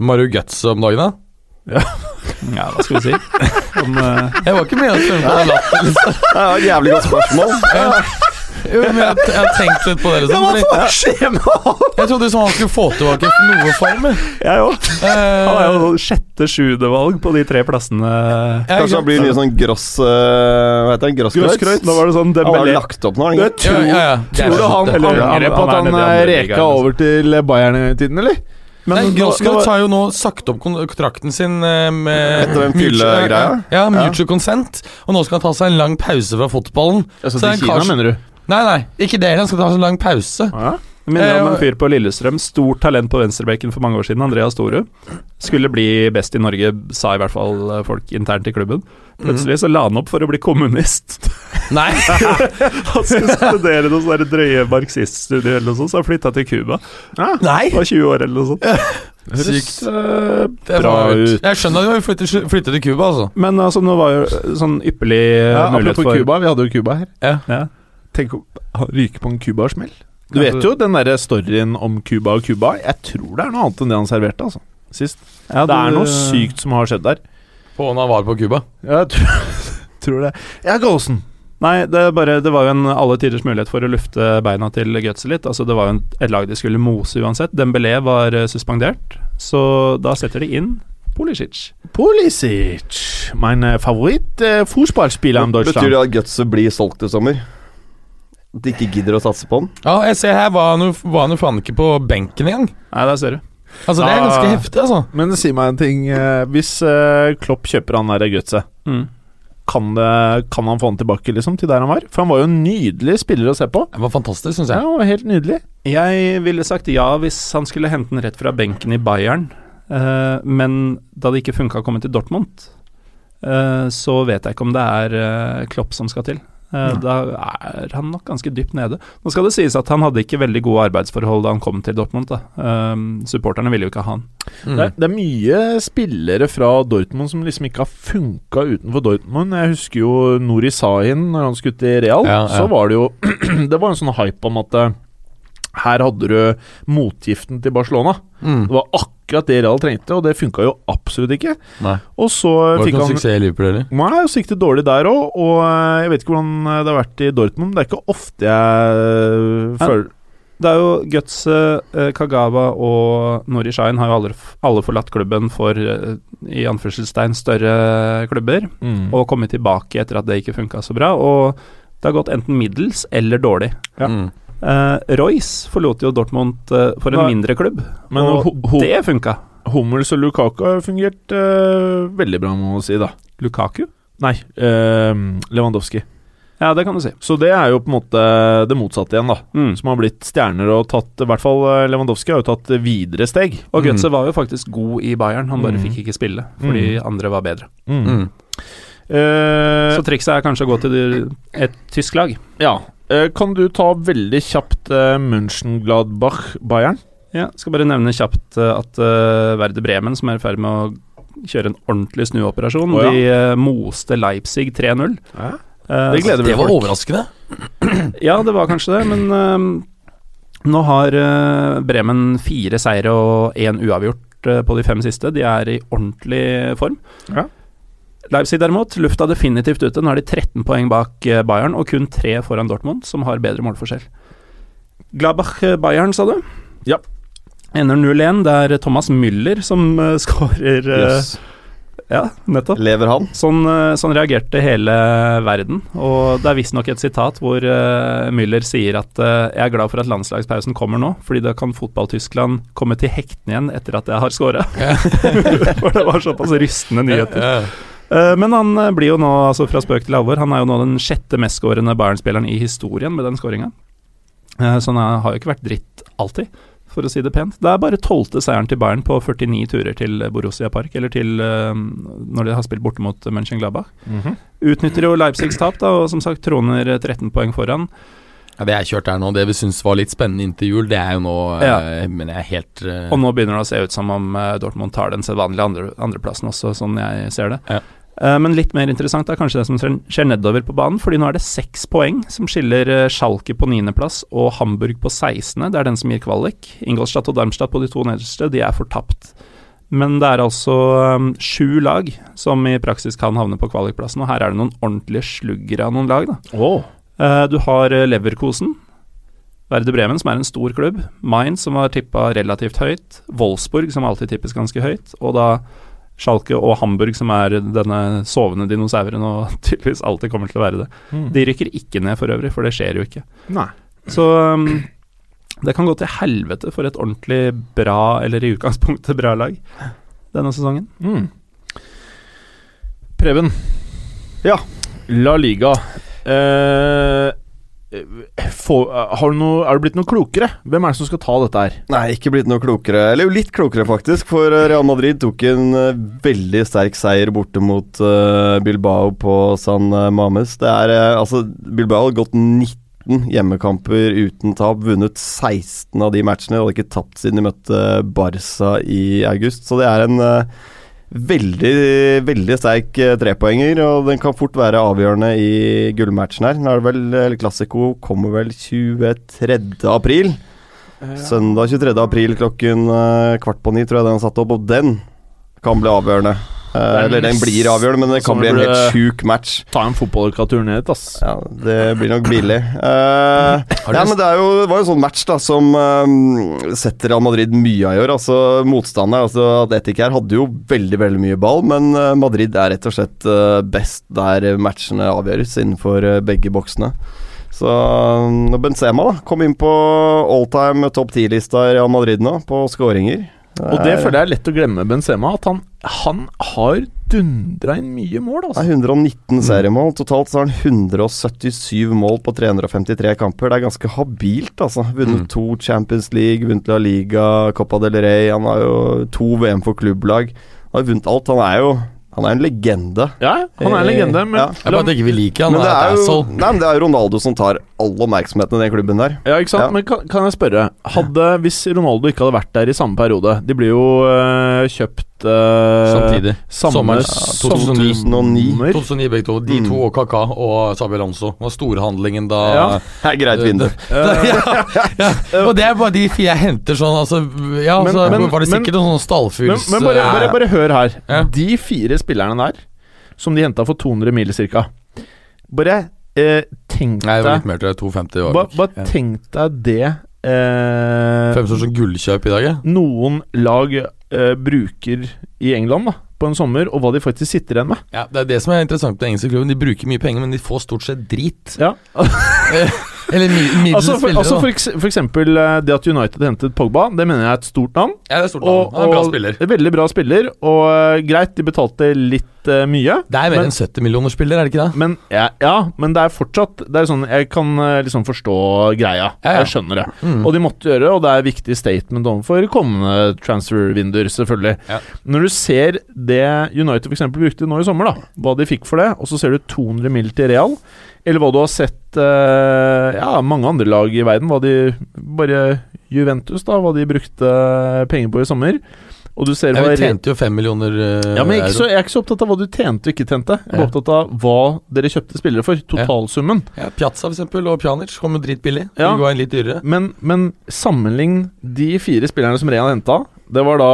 Maru Götze om dagen, da? Ja, hva skal vi si? Om, uh, Jeg var ikke med å svømme på den latteren. liksom. Det er et jævlig godt spørsmål. Jo, men jeg, jeg har tenkt litt på det. Liksom, hva skjer med han? jeg trodde liksom han skulle få tilbake noe form. jeg. òg. Han er Eh, jo sjette-sjuende valg på de tre plassene. ja, Kanskje han blir mye sånn gross uh, Hva heter det? Grosskreutz? Nå var det sånn Han har lagt opp nå, han tror, Ja, ja, ja. Tror du han det. Angrer på han at han eh, andre reka liksom. over til Bayern-tiden, eller? Men Grosskreutz har jo nå sagt opp kontrakten sin eh, med Etter den mutual- fyllegreia? Ja, mutual consent. Og nå skal han ta seg en lang pause fra fotballen. Altså Så til en Kina, kars- mener du? Nei, nei, ikke det. Han skal ta en lang pause. Ja. Det minner om Eh, en fyr på Lillestrøm, stort talent på venstrebekken for mange år siden, Andreas Storud. Skulle bli best i Norge, sa i hvert fall eh, folk internt i klubben. Plutselig så la han opp for å bli kommunist. Nei! Han skulle studere noen sånne drøye marxiststudier eller noe sånt, så han flytta til Cuba. Nei! Var 20 år eller noe sånt. Sykt. eh, Det bra ut. jeg skjønner at du flytter, flytte, flytte til Cuba, altså. Men altså, nå var jo sånn ypperlig Ja, mulighet for Cuba, vi hadde jo Cuba her. Ja. Tenk å ha- ryke på en Cuba-smell. Du vet jo den derre storyen om Cuba og Cuba. Jeg tror det er noe annet enn det han serverte, altså. Sist. Ja, Det er noe sykt som har skjedd der. På når han var på Cuba. Jeg tror, tror det. Ja, Gåsen. Nei, det, bare, det var jo en alle tiders mulighet for å lufte beina til Gutset litt. Altså, det var jo en, et lag de skulle mose uansett. Dembélé var eh, suspendert, så da setter de inn Pulisic. Pulisic. Min eh, favoritt eh, fotballspiller om Betyr det at Gutset blir solgt i sommer? At de ikke gidder å satse på den? Ja, jeg ser her var han jo var han jo faen ikke på benken engang. Nei, der ser du. Altså, det er ganske ganske heftig, altså. Men si meg en ting. eh, Hvis eh, Klopp kjøper han der Gutset, Mm. kan, kan han få han tilbake liksom til der han var? For han var jo en nydelig spiller å se på. Det var fantastisk, syns Ja, jeg. var helt nydelig. Jeg ville sagt ja hvis han skulle hente den rett fra benken i Bayern, eh, men da det ikke funka å komme til Dortmund, eh, så vet jeg ikke om det er Klopp som skal til. Eh, Da er han nok ganske dypt nede. Nå skal det sies at han hadde ikke veldig gode arbeidsforhold da han kom til Dortmund. Da. Eh, supporterne ville jo ikke ha han. Mm. Det, er, det er mye spillere fra Dortmund som liksom ikke har funka utenfor Dortmund. Jeg husker jo Nori Sahin når han skulle til Real. Ja, ja. Så var det jo Det var en sånn hype om at eh, her hadde du motgiften til Barcelona. Mm. Det var akkurat det Real trengte, og det funka jo absolutt ikke. Nei. Og så var det ikke noen han suksess i Liverpool heller. Nei, så gikk det dårlig der òg, og eh, jeg vet ikke hvordan det har vært i Dortmund. Det er ikke ofte jeg eh, føler Det er jo Guts, eh, Kagawa og Nori Shine har jo alle, alle forlatt klubben for eh, i anførselstegn større klubber, mm. og kommet tilbake etter at det ikke funka så bra. Og det har gått enten middels eller dårlig. Ja. Mm. Eh, Royce forlot jo Dortmund uh, for en Nei. mindre klubb, Men og ho- ho- det funka. Hummels og Lukaku har fungert uh, veldig bra, må man si, da. Lukaku? Nei, Lewandowski. Ja, det kan du si. Så det er jo på en måte det motsatte igjen, da. Mm. Som har blitt stjerner og tatt I hvert fall Lewandowski har jo tatt videre steg. Og Mm. Götze var jo faktisk god i Bayern, han bare Mm. fikk ikke spille fordi Mm. andre var bedre. Mm. Eh, Eh, Så trikset er kanskje å gå til et tysk lag. ja. Eh, kan du ta veldig kjapt uh, München-Gladbach-Bayern? Ja, skal bare nevne kjapt eh, at uh, Verde Bremen, som er i ferd med å kjøre en ordentlig snuoperasjon, oh, ja. de eh, moste Leipzig 3-0. Ja. Eh, Det gleder Det var overraskende. Ja, det var kanskje det, men eh, nå har eh, Bremen fire seire og én uavgjort eh, på de fem siste. De er i ordentlig form. Ja. Leipzig derimot, lufta definitivt ute. Nå er de 13 poeng bak eh, Bayern og kun 3 foran Dortmund, som har bedre målforskjell. Gladbach-Bayern, sa du? Ja. Ender 0-1. Det er Thomas Müller som uh, skårer uh, yes. Ja, nettopp. Lever han? Sånn, sånn reagerte hele verden. Og det er visstnok et sitat hvor uh, Müller sier at uh, jeg er glad for at landslagspausen kommer nå, fordi da kan fotball-Tyskland komme til hektene igjen etter at jeg har scora. for det var såpass rystende nyheter. Eh, men han eh, blir jo nå, altså fra spøk til alvor, han er jo nå den sjette mestskårende Bayern-spilleren i historien med den skåringa. så han har jo ikke vært dritt alltid, for å si det pent. Det er bare tolvte seieren til Bayern på 49 turer til Borussia Park, eller til eh, når de har spilt borte mot Mönchengladbach. -hmm. Utnytter jo Leipzigs tap, da, og som sagt troner 13 poeng foran. Ja, det jeg kjørte her nå. Det vi syns var litt spennende inntil jul, det er jo nå Ja. øh, Men jeg er helt øh... Og nå begynner det å se ut som om eh, Dortmund tar den sedvanlige andre, andreplassen også, sånn jeg ser det. Ja. Eh, men litt mer interessant er kanskje det som skjer- nedover på banen, fordi nå er det seks poeng som skiller eh, Schalke på niendeplass og Hamburg på 16. Det er den som gir kvalik. Ingolstadt og Darmstadt på de to nederste, de er fortapt. Men det er altså um, sju lag som i praksis kan havne på kvalikplassen, og her er det noen ordentlige sluggere av noen lag, da. Eh, du har Leverkosen, Verde Bremen, som er en stor klubb. Mainz, som var tippa relativt høyt. Wolfsburg, som alltid tippes ganske høyt. Og da Schalke og Hamburg, som er denne sovende dinosauren og tydeligvis alltid kommer til å være det. Mm. De rykker ikke ned for øvrig, for det skjer jo ikke. Nei. Så um, det kan gå til helvete for et ordentlig bra, eller i utgangspunktet bra lag, denne sesongen. Mm. Preben. Ja. La Liga. Eh, få- har du noe, er du blitt noe klokere? Hvem er det som skal ta dette her? Nei, ikke blitt noe klokere. Eller jo litt klokere, faktisk. For eh, Real Madrid tok en eh, veldig sterk seier borte mot uh, Bilbao på San eh, Mames. Det er uh, altså Bilbao har gått 19 hjemmekamper uten tap. Vunnet 16 av de matchene. Hadde ikke tapt siden de møtte Barca i august. Så det er en eh, veldig, veldig sterk eh, trepoenger, og den kan fort være avgjørende i gullmatchen her. Nå er det vel eller Classico kommer vel 23. april. Søndag 23. april klokken eh, kvart på ni tror jeg den satt opp, og den kan bli avgjørende. Eh, er eller den blir avgjørende, men det kan bli en helt sjuk match. Ta en fotballukatur ned dit, ass. Ja, Det blir nok billig. Uh, ja, men det, jo, det var jo en sånn match da som um, setter Real Madrid mye i år. Altså Motstanderen, altså Atletic her, hadde jo veldig veldig mye ball, men Madrid er rett og slett best der matchene avgjøres innenfor begge boksene. Så Benzema da kom inn på alltime topp 10-lista i Real Madrid nå, på skåringer Og det føler jeg er lett å glemme Benzema, at han, han har dundra inn mye mål, Det er altså. 119 seriemål. Totalt så har han 177 mål på 353 kamper. Det er ganske habilt, altså. Vunnet Mm. to Champions League, vunnet La Liga, Copa del Rey. Han har jo to VM for klubblag. Han har vunnet alt. Han er jo han er en legende. Ja, han er en legende, men Ja. Jeg bare tenker vi liker han. Men det er jo nei, men det er Ronaldo som tar all oppmerksomheten i den klubben der. Ja, ikke sant? Ja. Men kan, kan jeg spørre Hadde, Hvis Ronaldo ikke hadde vært der i samme periode De blir jo øh, kjøpt Samtidig. Samme Sommeren sommer- 2009. 2009 begge to. De Mm. to og Kaka og Sabi Alonso. Det var storhandlingen da Ja. Det er greit vindu. ja, ja. Og det er bare de fire jeg henter sånn, altså Ja, Men- så men- var det men- sikkert noen sånn Men, men bare, bare, bare hør her. Ja. De fire spillerne der, som de henta for 200 mil ca. Bare eh, tenk Nei, det var litt mer til 250 år. Bare, bare tenk deg det eh, Fremstår som gullkjøp i dag, ja. noen lag eh, bruker i England da på en sommer, og hva de faktisk sitter igjen med. ja. Det er det som er interessant med den engelske klubben. De bruker mye penger, men de får stort sett drit. Ja. Eller middels Altså, for, spillere. altså for, eks- for eksempel eh, det at United hentet Pogba, det mener jeg er et stort navn. ja, det er stort navn. Han er en bra spiller. Veldig bra spiller, og eh, greit, de betalte litt eh, mye. Det er mer Men- enn 70 millioner spiller, er det ikke det? Men ja, ja, men det er fortsatt Det er sånn Jeg kan liksom forstå greia. Ja, ja. Jeg skjønner det. Mm. Og de måtte gjøre og det er viktig statement overfor kommende transfer-vinduer, selvfølgelig. Ja. Når du ser det United f.eks. brukte nå i sommer, da hva de fikk for det, og så ser du 200 mil til Real, eller hva du har sett eh, ja, mange andre lag i verden, hva de Bare Juventus, da, hva de brukte penger på i sommer. Og du ser hva vi tjente jo fem millioner uh, ja, men jeg er, så, jeg er ikke så opptatt av hva du tjente og ikke tjente. Jeg er Ja. opptatt av hva dere kjøpte spillere for. Totalsummen. Ja, Piazza for eksempel, og Pjanic kom jo dritbillig. Ja. Gå inn litt dyrere. Men, men sammenlign de fire spillerne som Real henta. Det var da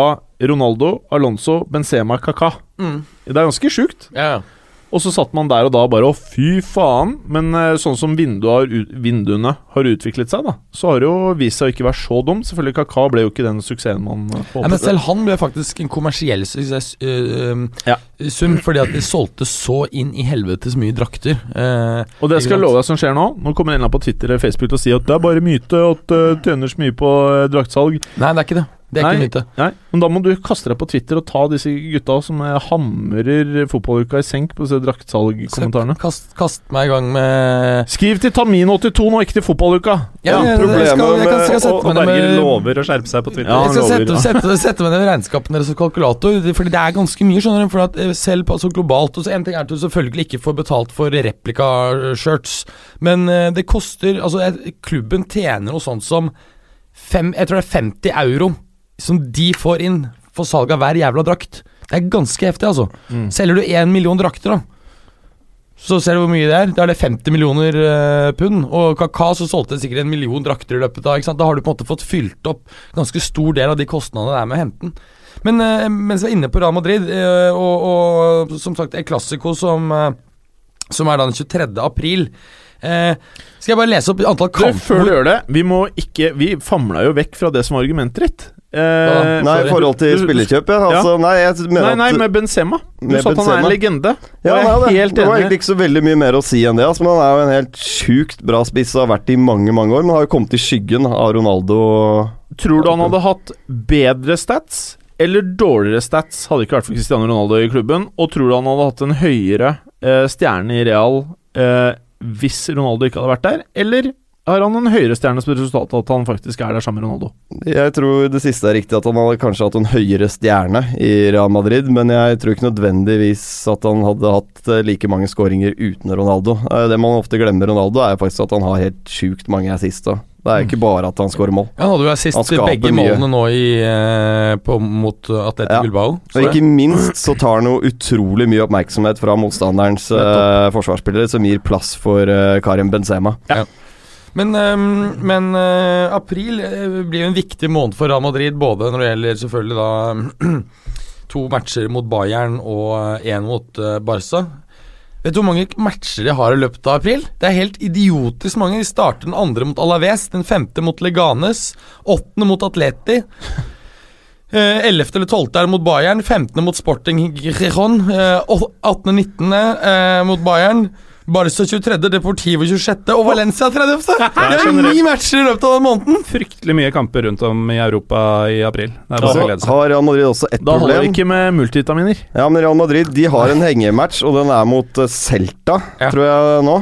Ronaldo, Alonso, Benzema, Kaka. Det er ganske sjukt. Ja. Og så satt man der og da bare å fy faen. Men eh, sånn som har vinduene har utviklet seg, da, så har det jo vist seg å ikke være så dum. Selvfølgelig Kaka ble jo ikke den suksessen man håpet. Ja, men selv han ble faktisk en kommersiell suksess, øh, Ja. sum, fordi at de solgte så inn i helvetes mye drakter. Eh, og det skal jeg love deg som skjer nå. Nå kommer en eller annen på Twitter eller Facebook til å si at det er bare myte at uh, tjener så mye på uh, draktsalg. Nei, det er ikke det. Det er Nei. ikke myte. Nei, men da må du kaste deg på Twitter og ta disse gutta som eh, hamrer fotballuka i senk på disse draktsalgkommentarene. Kast, kast meg i gang med Skriv til Tamin82 nå, ikke til fotballuka! Ja, ja problemet skal, jeg, kan, med- ned Berger lover å skjerpe seg på Twitter. Ja, jeg skal lover, sette, ja. sette, sette meg ned regnskapen regnskapene deres som kalkulator, fordi det er ganske mye, skjønner du. For at eh, selv på, altså globalt og En ting er at du selvfølgelig ikke får betalt for replika-shirts, men eh, det koster Altså, klubben tjener noe sånt som fem, Jeg tror det er 50 euro som de får inn for salg av hver jævla drakt. Det er ganske heftig, altså. Mm. Selger du én million drakter, da så ser du hvor mye det er. Da er det 50 millioner uh, pund. Og Kaka så solgte sikkert en million drakter i løpet av? Da har du på en måte fått fylt opp ganske stor del av de kostnadene det er med å hente den. Men uh, mens vi er inne på Real Madrid, uh, og, og som sagt El Clásico som, som er da den 23. april eh, Skal jeg bare lese opp antall kamper før du gjør det, vi må ikke Vi famla jo vekk fra det som var argumentet ditt. Eh, Hva? Nei, i forhold til spillekjøp, ja. Altså, nei, jeg mener Nei, nei, med Benzema. Du Med sa at han er en legende. ja, nei, det, helt det var egentlig ikke så veldig mye mer å si enn det. Altså, men han er jo en helt sjukt bra spiss og har vært det i mange mange år. Men har jo kommet i skyggen av Ronaldo. Tror du han hadde hatt bedre stats eller dårligere stats, hadde ikke vært for Cristiano Ronaldo i klubben? Og tror du han hadde hatt en høyere eh, stjerne i Real eh, hvis Ronaldo ikke hadde vært der? Eller har han en høyere stjerne som resultat av at han faktisk er der sammen med Ronaldo? Jeg tror det siste er riktig, at han hadde kanskje hatt en høyere stjerne i Real Madrid. Men jeg tror ikke nødvendigvis at han hadde hatt eh, like mange skåringer uten Ronaldo. Eh, Det man ofte glemmer Ronaldo, er faktisk at han har helt sjukt mange assist. da. Det er ikke bare at han skårer mål. Han hadde jo assist i begge mye. målene nå i, eh, på, mot Atletico Ja. Bilbao. Og ikke minst så tar han jo utrolig mye oppmerksomhet fra motstanderens uh, forsvarsspillere, som gir plass for uh, Karim Benzema. Men, ehm, men eh, april eh, blir jo en viktig måned for Real Madrid, både når det gjelder selvfølgelig da to matcher mot Bayern og én mot eh, Barca. Vet du hvor mange matcher de har i løpet av april? Det er helt idiotisk mange. De starter den andre mot Alaves, den femte mot Leganes, åttende mot Atleti. Eh, 11. eller 12. er mot Bayern, 15. mot Sporting Giron, eh, 18. 19. Eh, mot Bayern. Barca 23., Deportivo 26. og Valencia 30. Det er jo ni matcher i løpet av den måneden! Fryktelig mye kamper rundt om i Europa i april. Det er bare å glede seg. har Real Madrid også ett Da holder det ikke med multivitaminer. Ja, men Real Madrid de har en hengematch, og den er mot eh, Celta, Ja. tror jeg nå.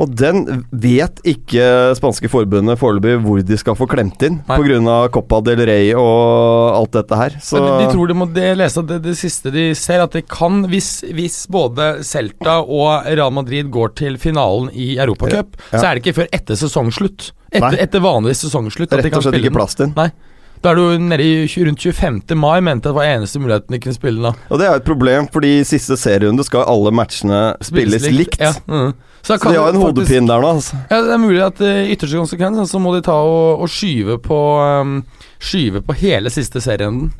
Og den vet ikke spanske forbundet foreløpig hvor de skal få klemt inn, pga. Copa del Rey og alt dette her. Så de, de tror de må lese at det, det siste de ser, at det kan, hvis, hvis både Celta og Real Madrid går til finalen i Europacup, Ja. så er det ikke før etter sesongslutt. Etter, etter vanlig sesongslutt. rett og slett ikke plass til den. Nei. Da er du nede i rundt 25. mai, mente jeg det var eneste muligheten de kunne spille da. Og det er et problem, fordi i siste serierunde skal alle matchene spilles likt. Ja. Mm. Så, Så kan de har en hodepine der nå. Altså. Ja, det er mulig at i ytterste konsekvens så må de ta og, og skyve på um, Skyve på hele siste serierunden.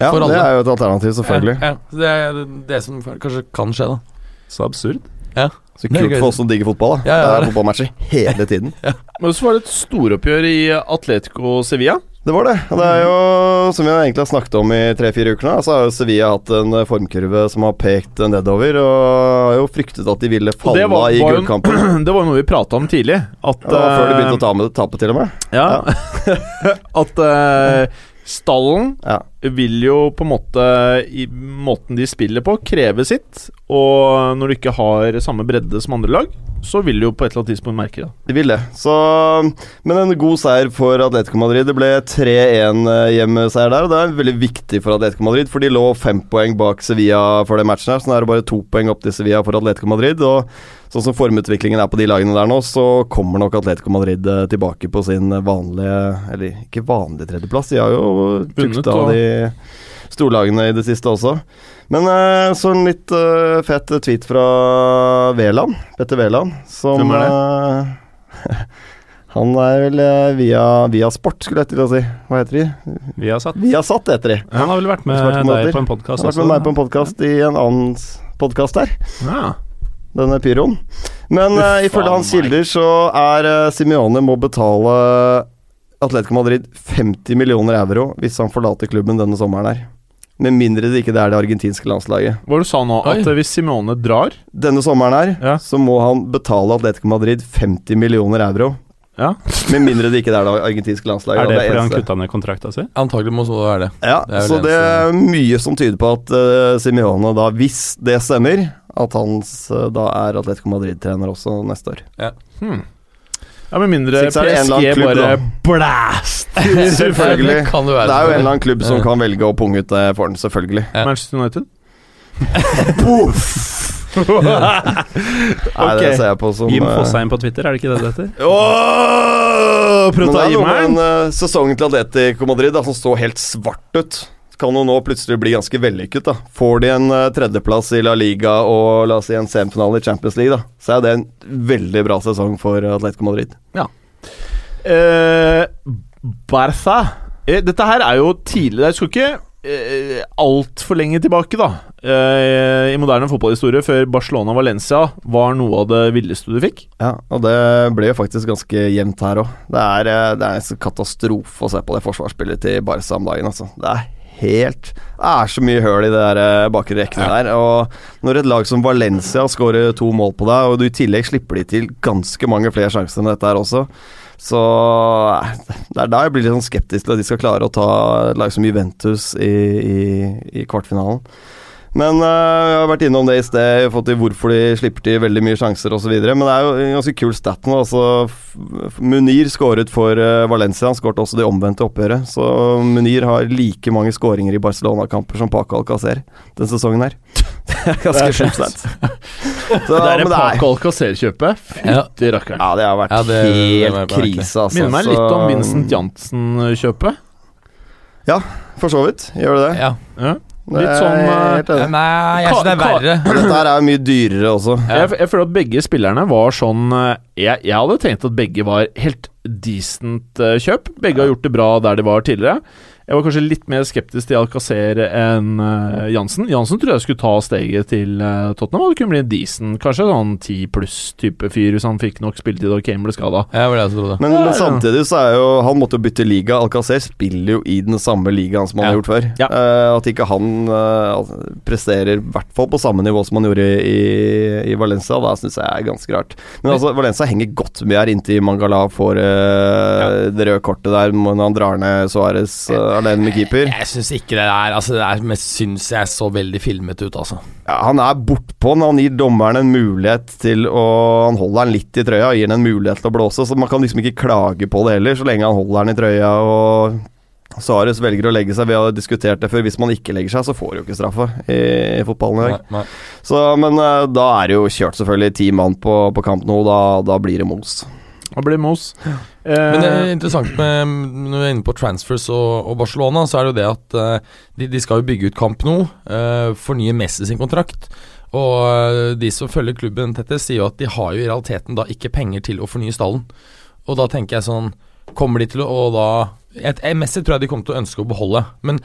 Ja, For det alle. er jo et alternativ, selvfølgelig. Ja, ja. Så Det er det, som kanskje kan skje, da. Så absurd. Så er kult for oss som digger fotball. da Ja, ja, Det det. er fotballmatcher hele tiden. Men så var det et storoppgjør i Atletico Sevilla. Det var det. Det er jo, som vi egentlig har snakket om i tre-fire uker nå, så har jo Sevilla hatt en formkurve som har pekt nedover, og har jo fryktet at de ville falle var, i gullkampen. det var jo noe vi prata om tidlig. At, Ja, før de begynte eh, å ta med tape, til og med. Ja. at uh, stallen Ja. vil jo på en måte i måten de spiller på, kreve sitt. Og når du ikke har samme bredde som andre lag, så vil du jo på et eller annet tidspunkt merke det. De vil det. Så, men en god seier for Atletico Madrid. Det ble 3-1 hjemmeseier der, og det er veldig viktig for Atletico Madrid, for de lå fem poeng bak Sevilla for den matchen her, så nå er det bare to poeng opp til Sevilla for Atletico Madrid. og Sånn som formutviklingen er på de lagene der nå, så kommer nok Atletico Madrid eh, tilbake på sin vanlige Eller ikke vanlige tredjeplass, de har jo tukta de storlagene i det siste også. Men uh, så en litt uh, fet tweet fra Veland, Petter Veland, som Hvem er eh, han er vel via, via Sport, skulle jeg til å si. Hva heter de? Viasat. Viasat. Heter de. Han har vel vært med deg på en podkast Han har vært med meg på en podkast i en annen podkast der. Ja. denne pyroen. Men Uff, uh, ifølge hans kilder så er uh, Simione må betale Atletico Madrid 50 millioner euro hvis han forlater klubben denne sommeren her. Med mindre det ikke det er det argentinske landslaget. Hva du sa nå? Oi. At eh, hvis Simone drar Denne sommeren her Ja. så må han betale Atletico Madrid 50 millioner euro. Ja. Med mindre det ikke er det argentinske landslaget. Er det, det fordi han kutta ned kontrakta si? Antagelig må så være det. Ja, Det så det er mye som tyder på at uh, Simione da, hvis det stemmer, at han da er Atletico Madrid-trener også neste år. Ja. Hmm. Ja, Med mindre en PSG klubb, bare blæst Selvfølgelig. Det kan det være. Det er jo en eller annen klubb som kan velge å punge ut det for den, selvfølgelig. Ja. Manchester United. Nei, det ser jeg på som Jim eh, Fosheim på Twitter, er det ikke det det heter? Å det er noe med meg. den eh, sesongen til Atletico Madrid da, som står helt svart ut. Kan jo nå plutselig bli ganske vellykket. da Får de en eh, tredjeplass i La Liga og la oss si en semifinale i Champions League, da så er det en veldig bra sesong for Atletico Madrid. Eh, Barca eh, Dette her er jo tidlig. Jeg skal ikke eh, altfor lenge tilbake, da. Eh, I moderne fotballhistorie, før Barcelona-Valencia var noe av det villeste du fikk. Ja, og det ble jo faktisk ganske jevnt her òg. Det, eh, det er en katastrofe å se på det forsvarsspillet til Barca om dagen, altså. Det er helt er så mye høl i det der eh, bakre rekkene der. Og når et lag som Valencia skårer to mål på deg, og du i tillegg slipper de til ganske mange flere sjanser enn dette her også, så eh, det er da jeg blir litt sånn skeptisk til at de skal klare å ta et lag som Juventus i, i, i kvartfinalen. Men øh, jeg har vært innom det i sted, fått til hvorfor de slipper til veldig mye sjanser osv. Men det er jo en ganske kul stat nå. Altså, Munir skåret for uh, Valencia. Han skåret også det omvendte oppgjøret. Så Munir har like mange skåringer i Barcelona-kamper som Paco Alcacer den sesongen her. Det er ganske sjukt stat. Så, det er Paco Alcacer-kjøpet. Ja. Fytti rakkeren. ja, det har vært Ja, det- helt krise, altså. Minner meg litt om Vincent Jansen-kjøpet. Ja, For så vidt. Gjør det det? Ja. Ja. Litt sånn, eh. Nei, jeg syns det er verre. Dette her er mye dyrere også. Jeg, jeg føler at begge spillerne var sånn eh, jeg, jeg hadde tenkt at begge var helt decent eh, kjøp. Begge har gjort det bra der de var tidligere. Jeg var kanskje litt mer skeptisk til Alcacer enn uh, Jansen. Jansen tror jeg skulle ta steget til uh, Tottenham. Og det kunne bli en decent, kanskje sånn 10 pluss-type fyr hvis han fikk nok spilletid og Kane ble skada. Det det. Men, men samtidig så er jo Han måtte jo bytte liga. Alcacer spiller jo i den samme ligaen som han Ja. har gjort før. Ja. Uh, at ikke han altså, presterer i hvert fall på samme nivå som han gjorde i, i Valencia, da syns jeg er ganske rart. Men altså, Valencia henger godt med her inntil Mangala får ja. det røde kortet der når han drar ned Suárez uh, alene med keeper. Jeg syns ikke det er Altså, det er syns jeg så veldig filmet ut, altså. Ja, han er bortpå når han gir dommeren en mulighet til å Han holder han litt i trøya og gir han en mulighet til å blåse, så man kan liksom ikke klage på det heller, så lenge han holder han i trøya og Suárez velger å legge seg. Vi har diskutert det før. Hvis man ikke legger seg, så får du jo ikke straffe i, i fotballen i dag. Så, men eh, da er det jo kjørt selvfølgelig ti mann på, på kamp nå. Da, da blir det mos. Og blir mos. Men det Eh, er interessant med Når vi er inne på transfers og, og Barcelona, så er det jo det at eh, de, de skal jo bygge ut kamp nå. Uh, fornye Messi sin kontrakt. Og eh, de som følger klubben tettest, sier jo at de har jo i realiteten da ikke penger til å fornye stallen. Og da tenker jeg sånn Kommer de til å og da et, eh, Messi tror jeg de kommer til å ønske å beholde. Men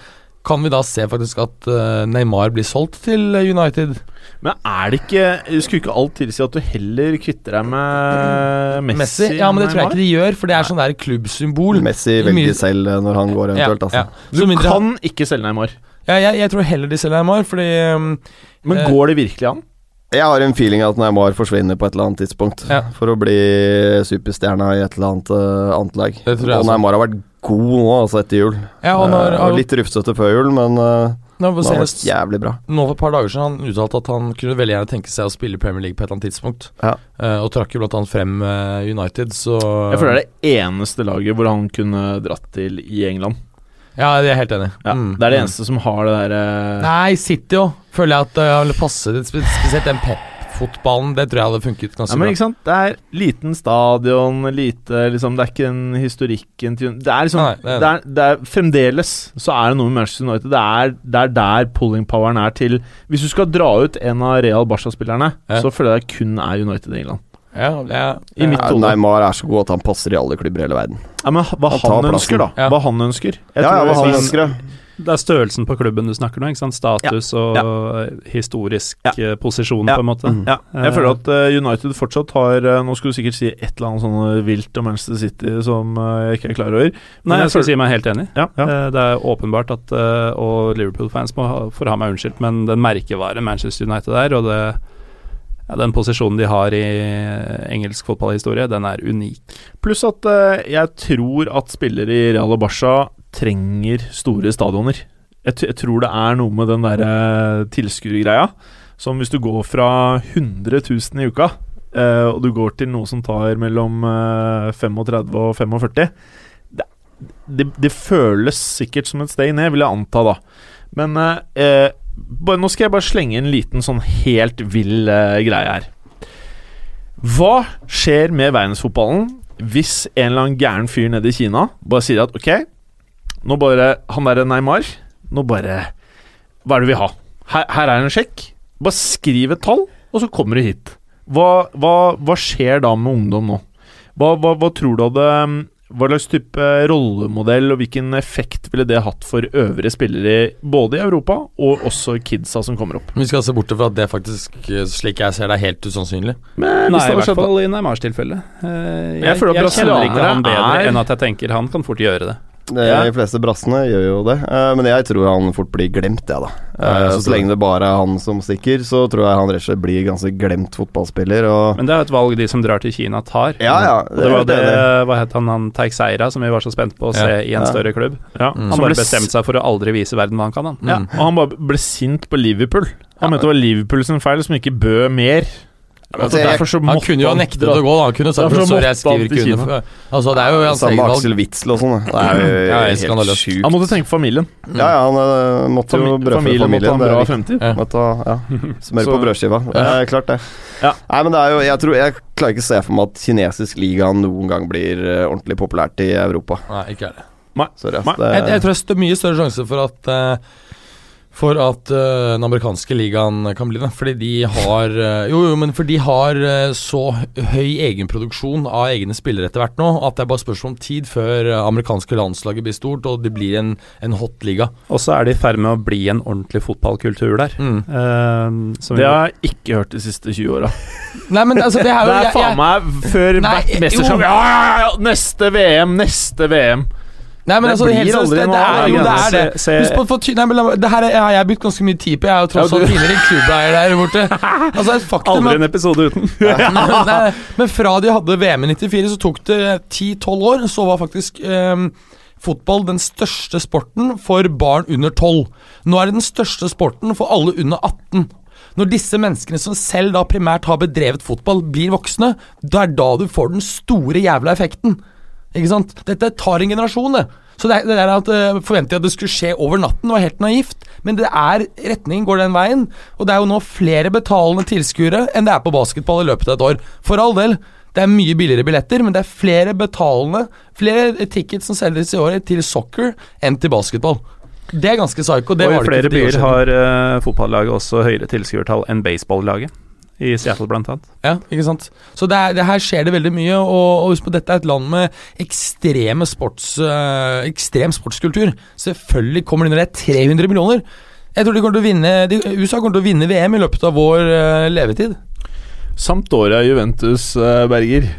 kan vi da se faktisk at eh, Neymar blir solgt til United? men er det ikke Skulle ikke alt tilsi at du heller kvitter deg med Messi? Ja, men det tror jeg ikke de gjør, for det er sånn der klubbsymbol. Messi velger selv eh, når han går eventuelt, altså. Ja, Du mindre- kan ikke selge Neymar. ja, jeg, jeg tror heller de selger Neymar, fordi um, Men Eh, går det virkelig an? Jeg har en feeling at Neymar forsvinner på et eller annet tidspunkt Ja. for å bli superstjerna i et eller annet, uh, annet lag. Og. Neymar har vært god nå, altså, etter jul. Ja, og når, Eh, og litt rufsete før jul, men uh, nå det har senest, vært jævlig bra. nå for et par dager siden han uttalte at han kunne veldig gjerne tenke seg å spille Premier League på et eller annet tidspunkt. Ja. uh, og trakk jo blant annet frem uh, United, så Jeg føler det er det eneste laget hvor han kunne dratt til i England. Ja, jeg er helt enig. Ja, Mm, Det er det mm. eneste som har det derre uh... Nei, City òg. Føler jeg at det vil passe Spesielt den Pep-fotballen. Det tror jeg hadde funket Ja, men bra. ikke sant? Det er liten stadion, lite liksom, Det er ikke en historikken til Det er liksom Nei, det er det er, det er, Fremdeles så er det noe med Manchester United. Det er, det er der pulling-poweren er til Hvis du skal dra ut en av Real Barca-spillerne, Ja. så føler jeg det kun er United i England. Ja, I mitt hode. Neymar er så god at han passer i alle klubber i hele verden. Ja, men hva Han han, ønsker, da. Ja. Hva han ønsker. Jeg ja, tror ja, hva han ønsker det. Det er størrelsen på klubben du snakker nå, ikke sant? Status og historisk Ja. eh, posisjon, Ja. på en måte. Mm. Ja, jeg føler at eh, United fortsatt har Nå skulle du sikkert si et eller annet sånn vilt om Manchester City som jeg ikke er klar over. Nei, jeg skal føler- si meg helt enig. Ja, ja. Det er åpenbart at Og Liverpool-fans får ha meg unnskyldt, men den merkevaren Manchester United er, og det, ja, den posisjonen de har i engelsk fotballhistorie, den er unik. Pluss at eh, jeg tror at spillere i Real og Barca trenger store stadioner. Jeg, jeg tror det er noe med den derre tilskuergreia. Som hvis du går fra 100 000 i uka, eh, og du går til noe som tar mellom eh, 35 og 45 det, det, det føles sikkert som et steg ned, vil jeg anta, da. Men eh, eh, bare, nå skal jeg bare slenge en liten sånn helt vill eh, greie her. Hva skjer med verdensfotballen hvis en eller annen gæren fyr nede i Kina bare sier at ok, nå bare Han derre Neymar Nå bare Hva er det vi vil ha? Her, her er en sjekk. Bare skriv et tall, og så kommer du hit. Hva, hva, hva skjer da med ungdom nå? Hva, hva, hva tror du hadde Hva slags type rollemodell og hvilken effekt ville det hatt for øvrige spillere både i Europa og også kidsa som kommer opp? Vi skal se bort fra at det faktisk, slik jeg ser det, er helt usannsynlig. Men Nei, hvis det i hvert fall i Neymars tilfelle. Eh, Jeg jeg, jeg kjenner ikke han bedre er- enn at jeg tenker han kan fort gjøre det. Det, Ja. De fleste brassene gjør jo det, eh, men jeg tror han fort blir glemt, jeg, da. Ja, Eh, så lenge det bare er han som stikker, så tror jeg han rett og slett blir ganske glemt fotballspiller. Og Men det er jo et valg de som drar til Kina, tar. Ja, ja, det, det var det det, hva het han, han Teixeira, som vi var så spent på å Ja. se i en Ja. større klubb. ja, Mm. Han bare bestemte seg for å aldri vise verden hva han kan, han. Ja, og han bare ble sint på Liverpool. Han mente det var Liverpool sin feil som ikke bød mer. Altså, Altså, jeg- derfor så Han kunne jo ha nektet å gå, da. Han kunne sagt sorry, jeg skriver ikke under. Altså, det er jo hans Samme valg. Aksel Witzel og sånn. Det er jo Ja, helt sjukt. Han måtte tenke familien. Ja, ja, han eh, måtte jo brødfø familien måtte familien. ha en er bra fremtid. Ja. Måtte ja. Smør på brødskiva. Det er klart, det. Ja. Nei, men det er jo Jeg tror Jeg klarer ikke å se for meg at kinesisk liga noen gang blir eh, ordentlig populært i Europa. Nei, ikke er det. Sorry, ass. Nei, Det, Jeg, jeg tror det er mye større sjanse for at eh, For at uh, den amerikanske ligaen kan bli det. Fordi de har uh, Jo, jo, men for de har uh, så høy egenproduksjon av egne spillere etter hvert nå at det er bare spørsmål om tid før amerikanske landslaget blir stort og det blir en, en hot liga. Og så er de i ferd med å bli en ordentlig fotballkultur der. Mm. Eh, Det har jeg ikke hørt de siste 20 åra. Nei, men altså, det er jo Det er jeg- faen meg før hvert mesterskap. Ja, ja, ja! Neste VM, neste VM. Nei, men Det altså, blir aldri det, noe av det, det. Er det. Husk på, for, nei, men, det her er, jeg har brukt ganske mye tid på. Jeg er jo tross alt tidligere klubbeier der borte. Altså, faktum Aldri en episode uten. nei, nei, men fra de hadde VM i 94, så tok det 10-12 år. Så var faktisk um, fotball den største sporten for barn under 12. Nå er det den største sporten for alle under 18. Når disse menneskene som selv da primært har bedrevet fotball, blir voksne, da er da du får den store jævla effekten. Ikke sant? Dette tar en generasjon, det. Så det, det der at uh, forvente jeg at det skulle skje over natten, var helt naivt. Men det er retningen går den veien. Og det er jo nå flere betalende tilskuere enn det er på basketball i løpet av et år. For all del. Det er mye billigere billetter, men det er flere betalende Flere tickets som selges i året til soccer enn til basketball. Det er ganske psycho. Det og var i det flere byer har uh, fotballaget også høyere tilskuertall enn baseballaget. I Seattle, blant annet. Ja, ikke sant. Så det, er, det her skjer det veldig mye, og, og husk på dette er et land med ekstreme sports, øh, ekstrem sportskultur. Selvfølgelig kommer de når det er 300 millioner. Jeg tror de kommer til å vinne de, USA kommer til å vinne VM i løpet av vår øh, levetid. Sampdoria Juventus, øh, Berger.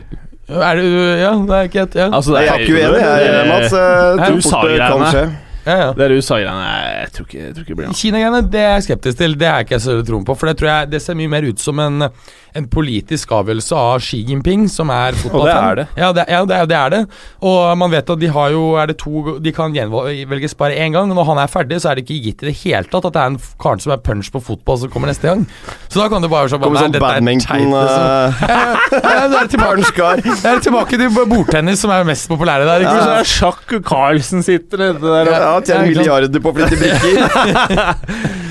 Er det Ja, det er ikke et ja. Altså, jeg er ikke uenig, jeg, Mats. Jeg Du tror sa fort det kan skje. Ja, ja. Det USA-greiene jeg, tror ikke- jeg tror ikke det blir noe. Kina-greiene det er jeg skeptisk til. Det er ikke jeg så troen på. For det tror jeg det ser mye mer ut som en, en politisk avgjørelse av Xi Jinping, som er fotballfan. er det. Ja, det, ja det, det er det. Og man vet at de har jo Er det to De kan gjenvelges bare én gang. Når han er ferdig, så er det ikke gitt i det hele tatt at det er en karen som er punch på fotball, som kommer neste gang. Så da kan du bare sånn Kommer sånn badminton liksom. eh, Ja, ja, det er tilbake, det er tilbake til bordtennis, som er mest populære der. Ikke Så er Sjakk og Carlsen sitter nede der og Ja, Ja, tjener milliarder på å flytte brikker.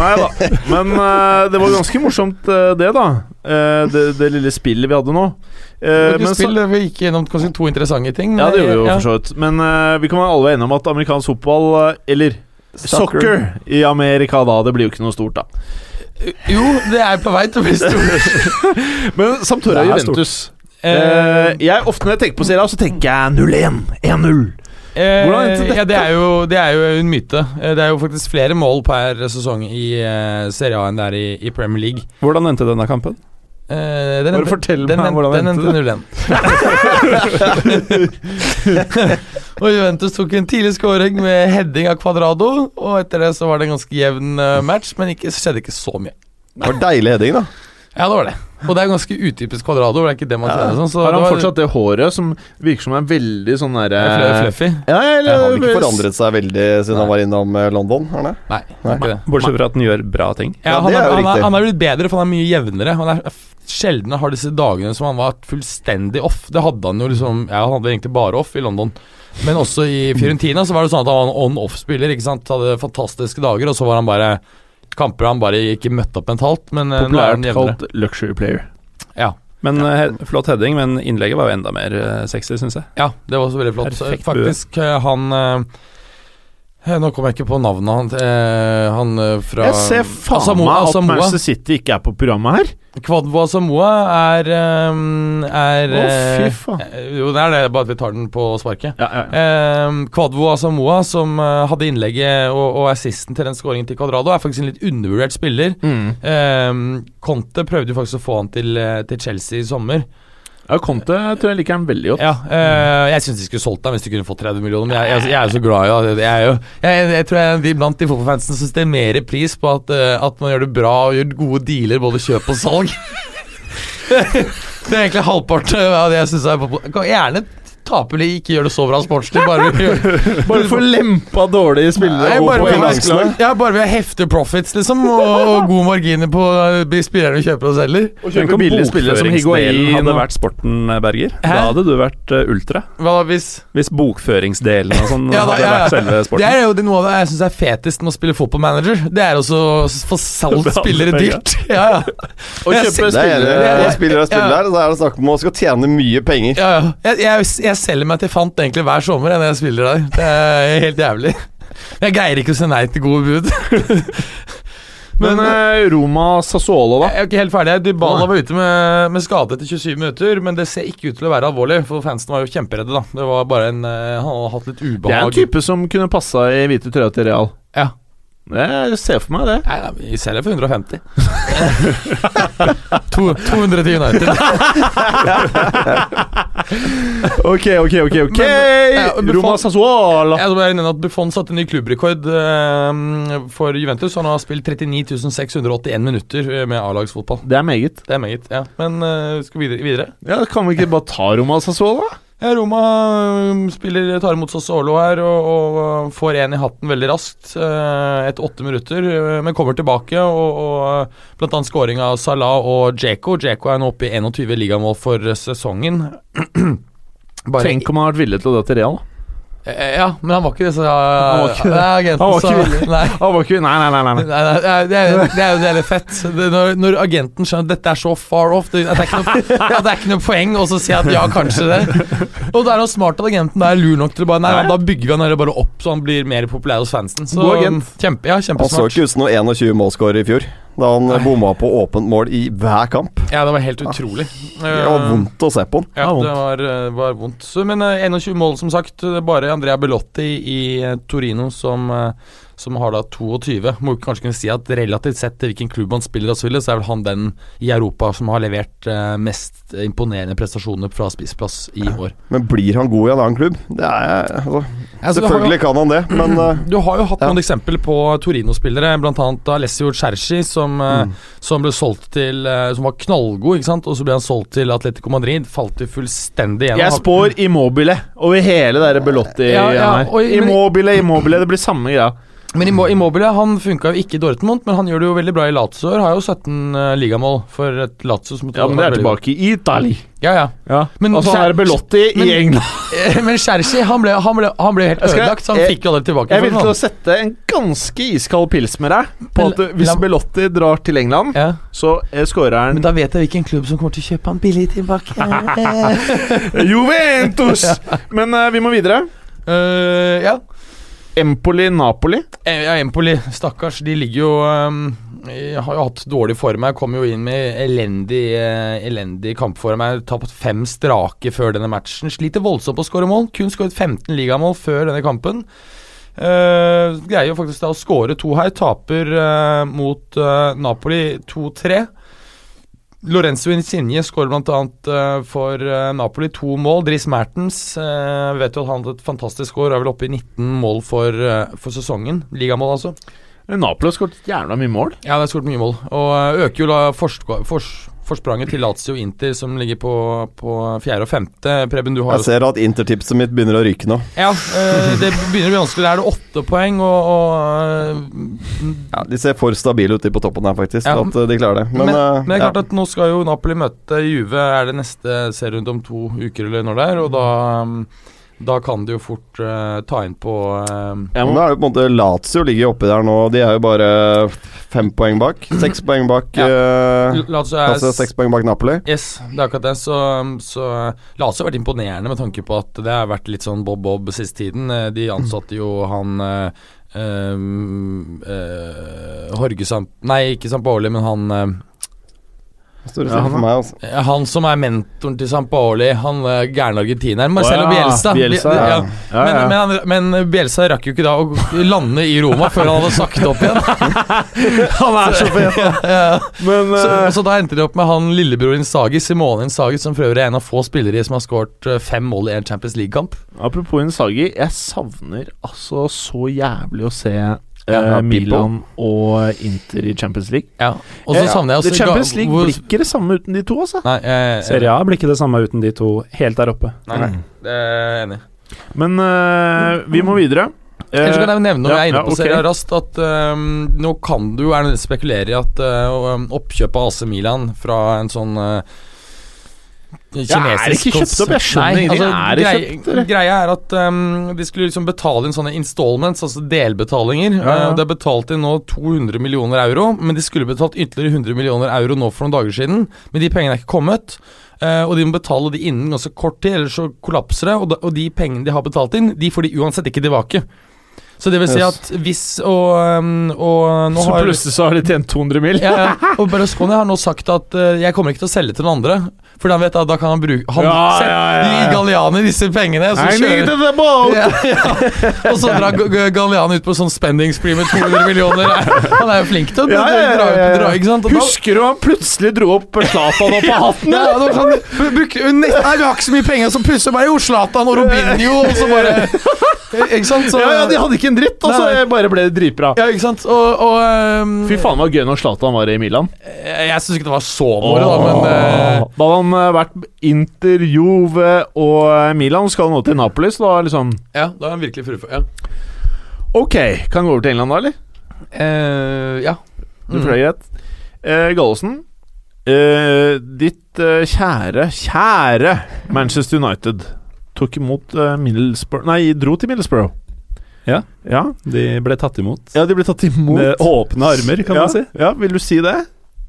Nei da. Men uh, det var ganske morsomt, uh, det, da. Uh, det, det lille spillet vi hadde nå. Eh, Du men så- spiller, vi gikk gjennom kanskje to interessante ting. ja, det gjorde vi jo ja. for så vidt. Men vi kan være alle enige om at amerikansk fotball, eller soccer i Amerika da, det blir jo ikke noe stort, da. Jo, det er på vei til å bli stort. Men Samtora. Juventus eh, jeg, Ofte når jeg tenker på serien, så tenker jeg 0-1. 1-0. Eh? Ja, det er, jo, det er jo en myte. Eh, Det er jo faktisk flere mål per sesong i eh, Serie A enn det er i, i Premier League. Hvordan endte denne kampen? Eh, den Bare endte- fortell den meg endte- hvordan den endte endte 0-1. og Juventus tok en tidlig scoring med heading av Cuadrado, og etter det så var det en ganske jevn eh, match, men ikke, skjedde ikke så mye. Det var deilig heading, da. Ja, det var det. Og det er ganske utypisk Kvadrado. det er ikke det man trener sånn. Så Har det han var- fortsatt det håret som virker som er veldig sånn derre Fl- Fluffy? Ja, Jeg eller har vel ikke forandret seg veldig siden han var innom eh, London? Har han det? Nei, er ikke det. Bortsett fra at han gjør bra ting. Ja, Ja, han, det er er, han, er, han er blitt bedre, for han er mye jevnere. Han er sjelden har disse dagene som han var fullstendig off. Det hadde han jo liksom Ja, han hadde egentlig bare off i London. Men også i Fiorentina så var det sånn at han var en on-off-spiller. Ikke sant Hadde fantastiske dager, og så var han bare Kamper han bare ikke møtte opp mentalt, men eh, Populært kalt luxury player. Ja. Men ja. he flott heading, men innlegget var jo enda mer eh, sexy, syns jeg. ja, det var også veldig flott. Perfekt Faktisk, eh, han eh, Nå kommer jeg ikke på navnet han, eh, han eh, fra Jeg ser faen Asamoa, meg at. Manchester City ikke er på programmet her. Kvadvo Asamoa er, um, er Å, fy eh, faen. eh, Jo, det er det, bare at vi tar den på sparket. Ja, ja. Eh, Kvadvo Asamoa, som eh, hadde innlegget og, og assisten til den skåringen til Cuadrado, er faktisk en litt undervurdert spiller. Mm. Eh, Conte prøvde jo faktisk å få han til, eh, til Chelsea i sommer. Ja Conte tror jeg liker han veldig godt. Ja, øh, Jeg syns de skulle solgt ham hvis de kunne fått 30 millioner, men jeg, jeg, jeg er så glad i ham. Jeg, jeg, jeg tror jeg de blant de fotballfansen syns det er mer pris på at, eh, at man gjør det bra og gjør gode dealer, både kjøp og salg. det er egentlig halvparten av det jeg syns er gjerne tape eller ikke gjøre det så bra sportslig, bare Bare få lempa dårlige spillere Nei, bare ved å- lag. Ja, bare ved å hefte profits, liksom, og, og gode marginer på de spillerne du kjøper og selger. Og Tenk kjøpe om billige spillere som bokføringsdelen Higuain hadde vært sporten, eh, Berger. Hæ? Da hadde du vært eh, ultra. Hva da hvis Hvis bokføringsdelen og sånn Ja, hadde ja, ja. vært selve sporten. Det er jo det noe av det jeg syns er fetest med å spille fotballmanager. Det er også å få solgt spillere dyrt. Ja, ja. Og kjøpe spillere, er spillere spillere er spillere Ja. så er det snakk om å skal tjene mye penger. ja, ja. Jeg, jeg, jeg selger meg til fant egentlig hver sommer når jeg spiller der. Det er helt jævlig. Jeg greier ikke å si nei til gode bud. Men eh, Roma Sassuolo, da? Jeg er ikke helt ferdig. Dybala var ute med, med skade etter 27 minutter, men det ser ikke ut til å være alvorlig, for fansen var jo kjemperedde, da. Det var bare en eh, Han hadde hatt litt ubehag. Det er en type som kunne passa i hvite trøya til Real. Ja. Jeg ser for meg det. Nei, nei, vi selger for 150. to, 200 til United. Ok, ok, ok. ok Men, ja, Buffon- Roma Sassuola Jeg må bare nevne at Buffon satte ny klubbrekord uh, for Juventus. Han har spilt 39 681 minutter eh, med A-lagsfotball. Det er meget. Det er meget. ja Men uh, skal vi videre? videre? Ja, Kan vi ikke bare ta Roma? Ja, Roma eh, spiller, tar imot Sassuolo her og, og får én i hatten veldig raskt. eh, etter åtte minutter, eh, men kommer tilbake. Og, og eh, Blant annet scoring av Salah og Djeko. Djeko er nå oppe i 21 ligamål for sesongen. Bare Tenk om han har vært villig til å dra til Real. Da. Eh, Ja, men han var ikke det, så Han var ikke det. Nei, agenten Han var ikke villig. Nei. Nei, nei, nei. nei. Nei, det, er, det er jo det hele fett. Det, når, når agenten skjønner at dette er så far off Det, det, er, ikke noe, at det er ikke noe poeng og så sier at ja, kanskje det. Og da er han smart at agenten er lur nok til å bare Nei, da bygger vi han bare opp så han blir mer populær hos fansen. Så, God agent. Kjempe, ja, Han så ikke ut som noen 21 målskårer i fjor, da han bomma på åpent mål i hver kamp. Ja, det var helt utrolig. Det var vondt å se på han. Ja, det var, eh, var vondt. Men eh, 21 mål, som sagt. Bare Andrea Belotti i eh, Torino som, eh, som har da 22. Må kanskje kunne si at relativt sett til hvilken klubb han spiller, og så, videre, så er vel han den i Europa som har levert eh, mest imponerende prestasjoner fra spissplass i år. Men blir han god i en annen klubb? Det er altså, Altså, Selvfølgelig jo- kan han det, men eh, Du har jo hatt Ja. noen eksempler på Torino-spillere, bl.a. Alessio Cerci, som, mm. som ble solgt til eh, Som var knallgod, ikke sant, og så ble han solgt til Atletico Madrid. Falt jo fullstendig gjennom. Jeg spår Immobile over hele det der Belotti Ja, ja, her. Immobile, Immobile. Det blir samme greia. Men Immo- Immobile han funka jo ikke i Dortmund, men han gjør det jo veldig bra i Lazio. Har jo 17 uh, ligamål for et Lazio som Ja, men det er tilbake i Italia. Ja, ja. Ja. Men og så Cer- er det Belotti men- i England. Eh, Men Cerci han han, han ble helt ødelagt, så han jeg- fikk jo aldri tilbake. Jeg vil til å sette en ganske iskald pils med deg på at hvis Belotti drar til England, ja. så eh, skårer han Men da vet jeg hvilken klubb som kommer til å kjøpe han billig tilbake. Juventus! Men uh, vi må videre. Uh, ja. Empoli-Napoli. Eh, Ja, Empoli, stakkars. De ligger jo um, Har jo hatt dårlig form her. Kom jo inn med elendig, uh, elendig kampform her. Tapt fem strake før denne matchen. Sliter voldsomt på å skåre mål. Kun skåret 15 ligamål før denne kampen. Uh, greier jo faktisk da å skåre to her. Taper uh, mot Napoli 2-3. Lorenzo Insigne skårer bl.a. Uh, for eh, Napoli to mål. Dries Mertens eh, vet jo at han hadde et fantastisk år. Er vel oppe i 19 mål for, eh, for sesongen. Ligamål, altså. Napoli har skåret jævla mye mål. Ja, det har skåret mye mål. Og eh, øker jo da forsk- fors forspranget til Lazio Inter, som ligger på, på fjerde og femte. Preben, du har jeg ser at intertipset mitt begynner å ryke nå. Ja, eh, det begynner å bli vanskelig. Der er det åtte poeng, og, og eh, Ja, de ser for stabile ute på toppen her, faktisk. Ja. At eh, de klarer det. Men, Men, men det er klart ja. at nå skal jo Napoli møte Juve, er det neste serierunde om to uker eller når det er, og da, da kan de jo fort uh, ta inn på uh, ja, Men da Nå er det på en måte Lazio ligger oppi der nå. De er jo bare fem poeng bak. Seks poeng bak Ja. eh, Lazio er seks poeng bak Napoli. Yes, det er akkurat det. Så, så Lazio har vært imponerende med tanke på at det har vært litt sånn bob-bob siste tiden. De ansatte jo han uh, eh, Samp... Nei, ikke Sampaoli, men han Ja, han for meg, altså. Han som er mentoren til Sampaoli, han eh, gærne argentineren. Marcelo oh, ja, Bielsa. Bielsa, ja. Men, ja. men, han, men Bielsa rakk jo ikke da å lande i Roma før han hadde sagt opp igjen. Han er så fet! ja. Men Så, eh, så da endte de opp med han lillebror Insagi, Simone Insagi, som for øvrig er en av få spillere som har skåret eh, fem mål i en Champions League-kamp. apropos Insagi, jeg savner altså så jævlig å se Ja, Milan og Inter i Champions League. Ja. Og så savner jeg også Champions League blir ikke det samme uten de to, altså. Nei, jeg, Serie A blir ikke det samme uten de to helt der oppe. Nei, nei, det er jeg enig. Men uh, vi må videre. Ellers kan jeg nevne når ja, jeg er inne ja, på Serie raskt, at um, nå kan du er spekulere i at uh, oppkjøpet av AC Milan fra en sånn øh, kinesisk Ja, er det ikke kjøpt opp? Jeg skjønner ingenting. altså, Er det grei- kjøpt. Greia er at um, de skulle liksom betale inn sånne installments, altså delbetalinger. Ja, ja. Øh, det er betalt inn nå 200 millioner euro, men de skulle betalt ytterligere 100 millioner euro nå for noen dager siden. Men de pengene er ikke kommet. Uh, og de må betale de innen ganske kort tid, ellers så kollapser det. Og de pengene de har betalt inn, de får de uansett ikke tilbake. Så det vil si at hvis Og, um, og nå Så har plutselig så har de tjent 200 mil. ja, ja. Og Berlusconi har nå sagt at uh, jeg kommer ikke til å selge til noen andre. For han vet at da kan han bruke Han Ja, ja, ja, ja. Gi Galliani disse pengene. Og så, kjører, ja, ja. og så drar Galliani ut på sånn spending spree med 200 millioner. Han er jo flink til å dra, dra, ikke sant? Og Husker du han plutselig dro opp Zlatan opp på hatten? Ja, var sånn bruk, nett, Nei, vi har ikke så mye penger, så plutselig bare Jo, Zlatan og Robinho, og så bare Ikke sant? Så, Ja, ja, De hadde ikke en dritt, og så bare ble det dritbra. Ja, ikke sant? Og, og um, Fy faen, det var gøy når Zlatan var i Milan. Jeg, jeg syns ikke det var så moro, da, men uh, Da hadde han eh, vært Inter, Juve og eh, Milan. Skal nå til Napoli, så da er liksom Ja, da er han virkelig fullført. Ja. Ok, kan gå over til England da, eller? Uh, ja. Du føler det er greit? Uh, Gallosen, uh, ditt eh, kjære, kjære Manchester United tok imot eh, Middlesbrough Nei, dro til Middlesbrough. Ja. Ja, De ble tatt imot ja de ble tatt imot. med åpne armer, kan ja, man si. Ja, vil du si det?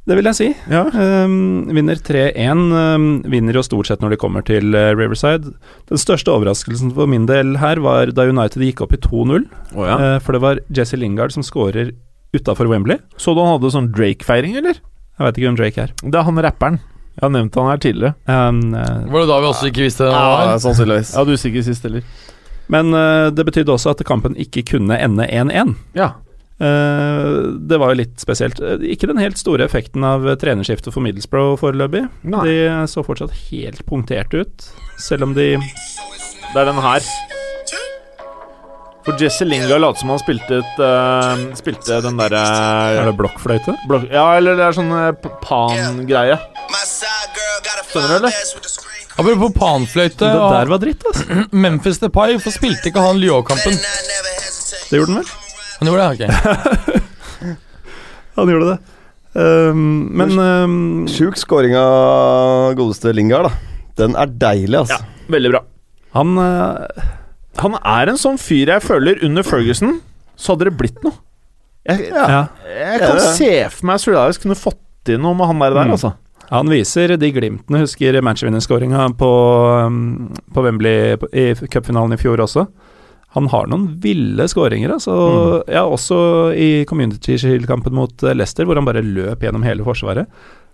Det vil jeg si. Ja. Um, vinner 3-1. Um, vinner jo stort sett når de kommer til uh, Riverside. Den største overraskelsen for min del her var da United gikk opp i 2-0. Oh, ja. Uh, for det var Jesse Lingard som skårer utafor Wembley. Så du han hadde sånn Drake-feiring, eller? Jeg veit ikke hvem Drake er. Det er han rapperen. Jeg har nevnt han her tidligere. Um, uh, Var det da vi også ikke visste det? Ja, sannsynligvis. Ja, du sikkert sist, heller. men uh, det betydde også at kampen ikke kunne ende 1-1. Ja. Uh, det var jo litt spesielt. Ikke den helt store effekten av trenerskiftet for Middlesbrough foreløpig. Nei. De så fortsatt helt punkterte ut, selv om de Det er den her. For Jesse Lingard later som han spilte et, uh, Spilte den derre Er det blokkfløyte? blok- Ja, eller det er sånn eh, pan-greie. Skjønner du, eller? Apropos panfløyte Det der var dritt, altså. Memphis Depay, hvorfor spilte ikke han Lyon-kampen? Det gjorde han vel? Han gjorde det, ok. Han gjorde det. Um, men um, Sjuk scoring av godeste Lingard, da. Den er deilig, altså. Ja, Veldig bra. han eh, Han er en sånn fyr jeg føler under Ferguson, så hadde det blitt noe. Jeg, ja. jeg kan Ja, se for meg Surialius kunne fått til noe med han der, der Mm. altså. Han viser de glimtene, husker matchvinnerskåringa på, um, på Wembley i cupfinalen i fjor også. Han har noen ville skåringer, altså. Ja, også i Community Shield-kampen mot eh, Leicester, hvor han bare løp gjennom hele forsvaret.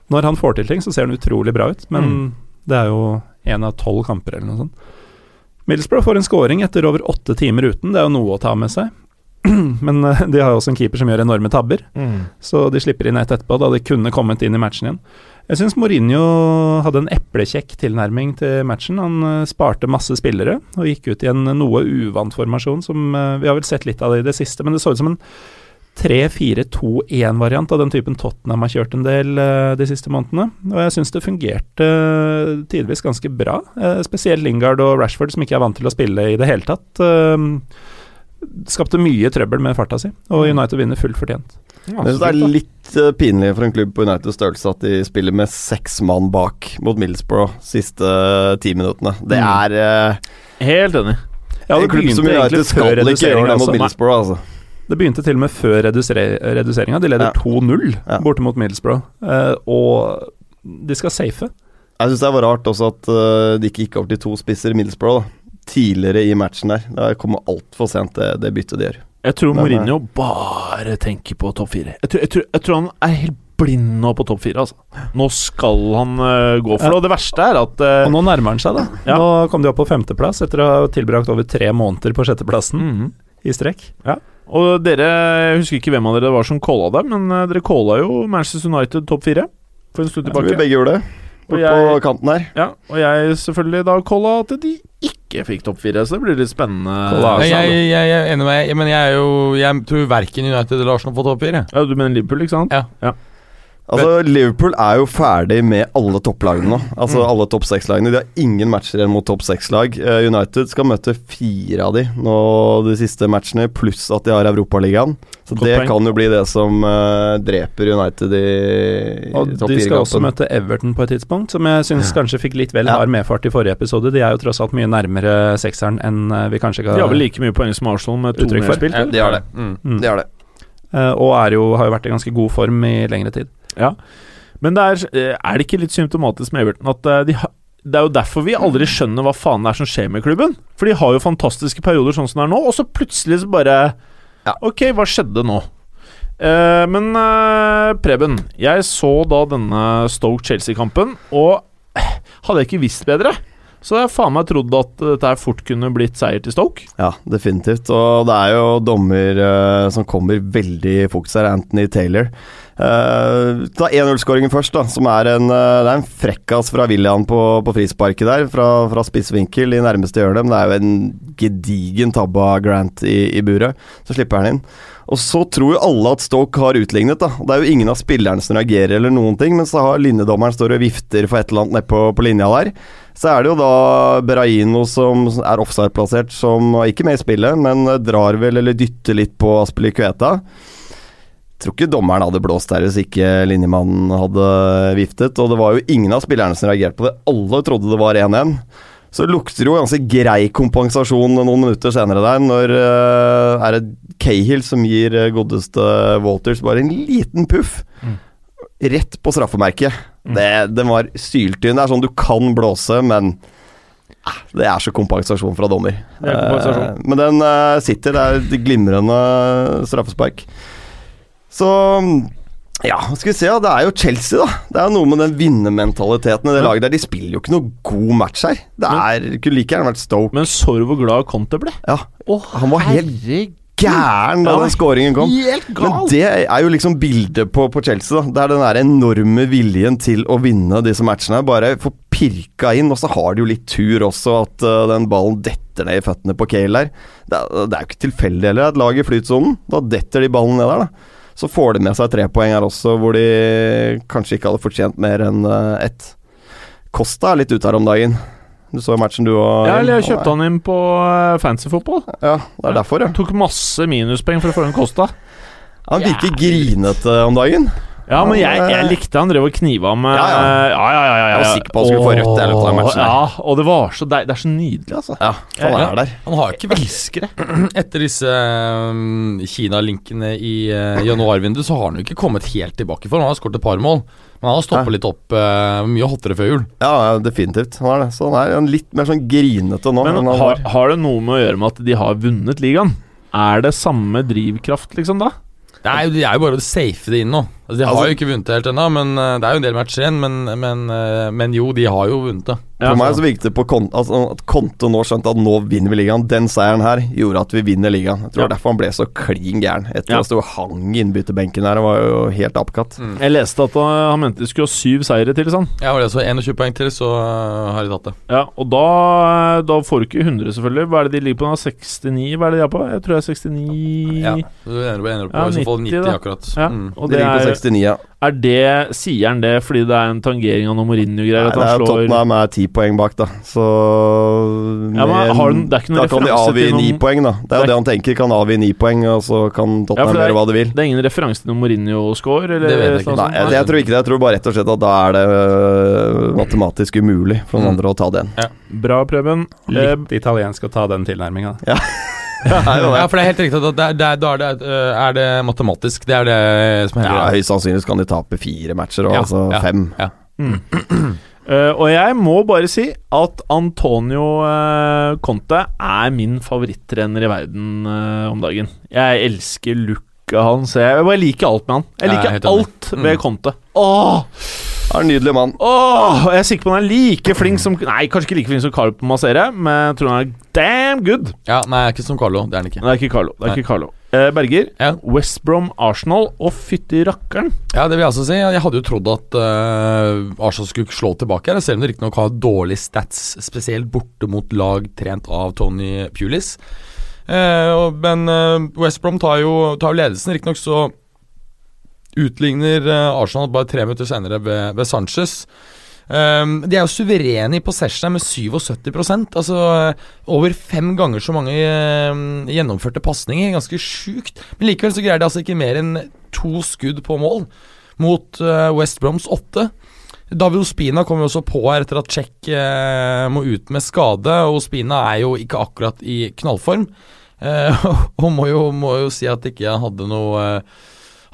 Når han får til ting, så ser han utrolig bra ut, men Mm. det er jo én av tolv kamper eller noe sånt. Middlesbrough får en scoring etter over åtte timer uten, det er jo noe å ta med seg. men eh, de har jo også en keeper som gjør enorme tabber. Så de slipper inn ett etterpå, da de kunne kommet inn i matchen igjen. Jeg syns Mourinho hadde en eplekjekk tilnærming til matchen. Han eh, sparte masse spillere og gikk ut i en noe uvant formasjon som eh, Vi har vel sett litt av det i det siste, men det så ut som en 3-4-2-1-variant av den typen Tottenham har kjørt en del eh, de siste månedene. Og jeg syns det fungerte eh, tidvis ganske bra. Eh, spesielt Lingard og Rashford, som ikke er vant til å spille i det hele tatt. skapte mye trøbbel med farta si, og United vinner fullt fortjent. Synes det er litt pinlig for en klubb på Uniteds størrelse at de spiller med seks mann bak mot Middlesbrough siste ti minuttene. Det Mm. er Helt enig. Ja, en klubb som United skal ikke gjøre det mot. Middlesbrough, altså. Det begynte til og med før redusere- reduseringa. De leder Ja. 2-0 Ja. borte mot Middlesbrough, eh, og de skal safe. Jeg syns det var rart også at uh, de ikke gikk over til to spisser i Middlesbrough da. tidligere i matchen der. Det kommer altfor sent, det, det byttet de gjør. Jeg tror Men, Mourinho bare tenker på topp fire. Jeg tror, jeg, tror, jeg tror han er helt blind nå på topp fire. Altså. Nå skal han uh, gå for det. Og det verste er at uh, Og nå nærmer han seg, da. Ja. Nå kom de opp på femteplass etter å ha tilbrakt over tre måneder på sjetteplassen mhm. i strekk. Og dere, jeg husker ikke hvem av dere det var som calla det, men eh, dere calla jo Manchester United topp fire for en stund Jeg tror vi begge gjorde det. Bort jeg- på kanten her. Ja, og jeg selvfølgelig da calla at de ikke fikk topp fire, så det blir litt spennende. Calla Jeg, jeg, jeg, jeg er enig med deg, men jeg er jo Jeg tror verken United eller Arsenal får topp fire. Ja, du mener Liverpool, ikke sant? Ja. Altså, Liverpool er jo ferdig med alle topplagene nå. Altså alle topp seks-lagene. De har ingen matcher igjen mot topp seks-lag. Eh, United skal møte fire av de nå de siste matchene, pluss at de har Europaligaen. Så Godt det poeng. kan jo bli det som uh, dreper United i, i topp de skal også møte Everton på et tidspunkt, som jeg syns kanskje fikk litt vel hard medfart i forrige episode. De er jo tross alt mye nærmere sekseren enn eh, vi kanskje De har vel like mye poeng som Arsenal med to Uttrykk for. Ja, de har det. Mm. Mm. De har det. Uh, og er jo, har jo vært i ganske god form i lengre tid. Ja. Men det er, eh, er det ikke litt symptomatisk med Everton at eh, de det er jo derfor vi aldri skjønner hva faen det er som skjer med klubben. For de har jo fantastiske perioder sånn som det er nå, og så plutselig så bare Ja. Ok, hva skjedde nå? Eh, men eh, Preben, jeg så da denne Stoke-Chelsea-kampen, og eh, hadde jeg ikke visst bedre, så jeg faen meg trodd at dette her fort kunne blitt seier til Stoke. Ja, definitivt. Og det er jo dommer eh, som kommer veldig i fokus her, Anthony Taylor. Uh, ta 1-0-skåringen først, da, som er en, uh, det er en frekkas fra William på, på frisparket der, fra, fra spiss vinkel i nærmeste hjørne. Men det er jo en gedigen tabbe av Grant i, i buret. Så slipper han inn. Og så tror jo alle at Stoke har utlignet, da. Det er jo ingen av spillerne som reagerer eller noen ting, men så har linjedommeren står og vifter for et eller annet nede på, på linja der. Så er det jo da Beraino som er offside-plassert, som ikke med i spillet, men drar vel eller dytter litt på Aspelikueta. Tror ikke dommeren hadde blåst der hvis ikke linjemannen hadde viftet. Og det var jo ingen av spillerne som reagerte på det. Alle trodde det var 1-1. Så lukter det jo ganske grei kompensasjon noen minutter senere der, når uh, er det Cahill som gir eh, godeste Walters bare en liten puff. Rett på straffemerket. Det, den var syltynn. Det er sånn du kan blåse, men ah, det er så kompensasjon fra dommer. Er kompensasjon. Eh, men den eh, sitter. Det er et glimrende straffespark. Så ja, skal vi se. Det er jo Chelsea, da. Det er noe med den vinnermentaliteten i det laget der. De spiller jo ikke noe god match her. Det er, kunne like gjerne vært Stoke. Men så du hvor glad Conte ble? Ja, han var helt gæren da Ja, den scoringen kom. Men det er jo liksom bildet på, på Chelsea. da Det er den der enorme viljen til å vinne disse matchene. Bare få pirka inn, og så har de jo litt tur også, at uh, den ballen detter ned i føttene på Kale der. Det det er jo ikke tilfeldig heller, et lag i flytsonen. Da detter de ballen ned der, da. Så får de med seg tre poeng her også, hvor de kanskje ikke hadde fortjent mer enn uh, ett. Costa er litt ute her om dagen. Du så matchen du og Ja, eller jeg kjøpte han inn på fancy fancyfotball. Ja, det er derfor, ja. Tok masse minuspenger for å få inn kosta. Han virker grinete om dagen. Ja, men jeg, jeg likte han drev og kniva med Ja, ja. ja, ja, ja, ja, Jeg var sikker på han skulle få rødt i løpet av matchen her. Ja, og det var så deilig. Det er så nydelig, altså. Ja, han er der. Han har ikke Elsker det. Etter disse um, Kina-linkene i uh, januarvinduet, så har han jo ikke kommet helt tilbake for Han har skåret et par mål, men han har stoppa Ja. litt opp uh, mye hottere før jul. Ja, ja, definitivt. Han er det. Så han er en litt mer sånn grinete nå. Men har, har det noe med å gjøre med at de har vunnet ligaen? Er det samme drivkraft, liksom, da? Jo, det er jo bare å safe det inn nå. Altså, de har Altså- jo ikke vunnet helt ennå, men uh, det er jo en del matcher igjen. Men, men, uh, men jo, de har jo vunnet det. Ja, For meg så virket det på kon altså, at Konto nå skjønte at nå vinner vi ligaen. Den seieren her gjorde at vi vinner ligaen. Jeg tror Ja. det er derfor han ble så klin gæren. Etter Ja. å stå og hang i innbytterbenken her. Han var jo helt apekatt. Jeg leste at han mente de skulle ha syv seire til, sånn. Ja, var det så 21 poeng til, så uh, har de tatt det. Ja, og da, da får du ikke 100, selvfølgelig. Hva er det de ligger på nå? 69? Hva er det de er på? Jeg tror jeg er 69 Ja, du ender på, ender på Ja, i så fall 90 90, da. akkurat. Ja, Mm. og De det er, 69, ja. er det Sier han det fordi det er en tangering av noe Mourinho-greier? Nei, At det han er slår Tottenham er ti poeng bak, da. Så Ja, men har den- det er ikke noen Da kan de avgi ni poeng, da. Det er jo det han tenker. Kan avgi ni poeng, og så kan Tottenham ja, er- gjøre hva de vil. Det er ingen referanse til noe Mourinho-score? Det vet jeg ikke. noe Nei, sånt? jeg, jeg tror ikke det. Jeg tror bare rett og slett at da er det øh, matematisk umulig for noen Mm. andre å ta den. Bra, Preben. Eh, Litt italiensk å ta den tilnærminga. Ja, for det er helt riktig at det det da er det, uh, er det matematisk. Det er det som Ja, Høyst sannsynlig kan de tape fire matcher, og Ja, altså ja. fem. Eh, og jeg må bare si at Antonio uh, Conte er min favorittrener i verden uh, om dagen. Jeg elsker looket hans. Jeg bare liker alt med han. Jeg er liker alt ved Mm. Conte. Åh, Er en nydelig mann. åh, jeg er sikker på han er like flink som Nei, kanskje ikke like flink som Carlo på massere, men jeg tror han er damn good. Ja, Nei, ikke som Carlo. Det er han ikke. Det er ikke Carlo. Det er ikke Carlo. Eh, Berger, Ja. West Brom, Arsenal og fytti rakkeren. Ja, det vil jeg også si. Jeg hadde jo trodd at uh, Arsenal skulle slå tilbake her, selv om de riktignok har dårlige stats, spesielt borte mot lag trent av Tony Pulis. Uh, men uh, West Brom tar jo, tar jo ledelsen, riktignok så utligner eh, Arsenal bare tre minutter senere ved, ved Sanchez. Um, de er jo suverene i possession med 77% Altså eh, over fem ganger så mange um, gjennomførte pasninger. Ganske sjukt. Men likevel så greier de altså ikke mer enn to skudd på mål mot uh, West Broms åtte. David Ospina kommer jo også på her etter at Czech uh, må ut med skade. Og Ospina er jo ikke akkurat i knallform. Uh, og må jo, må jo si at ikke han hadde noe eh,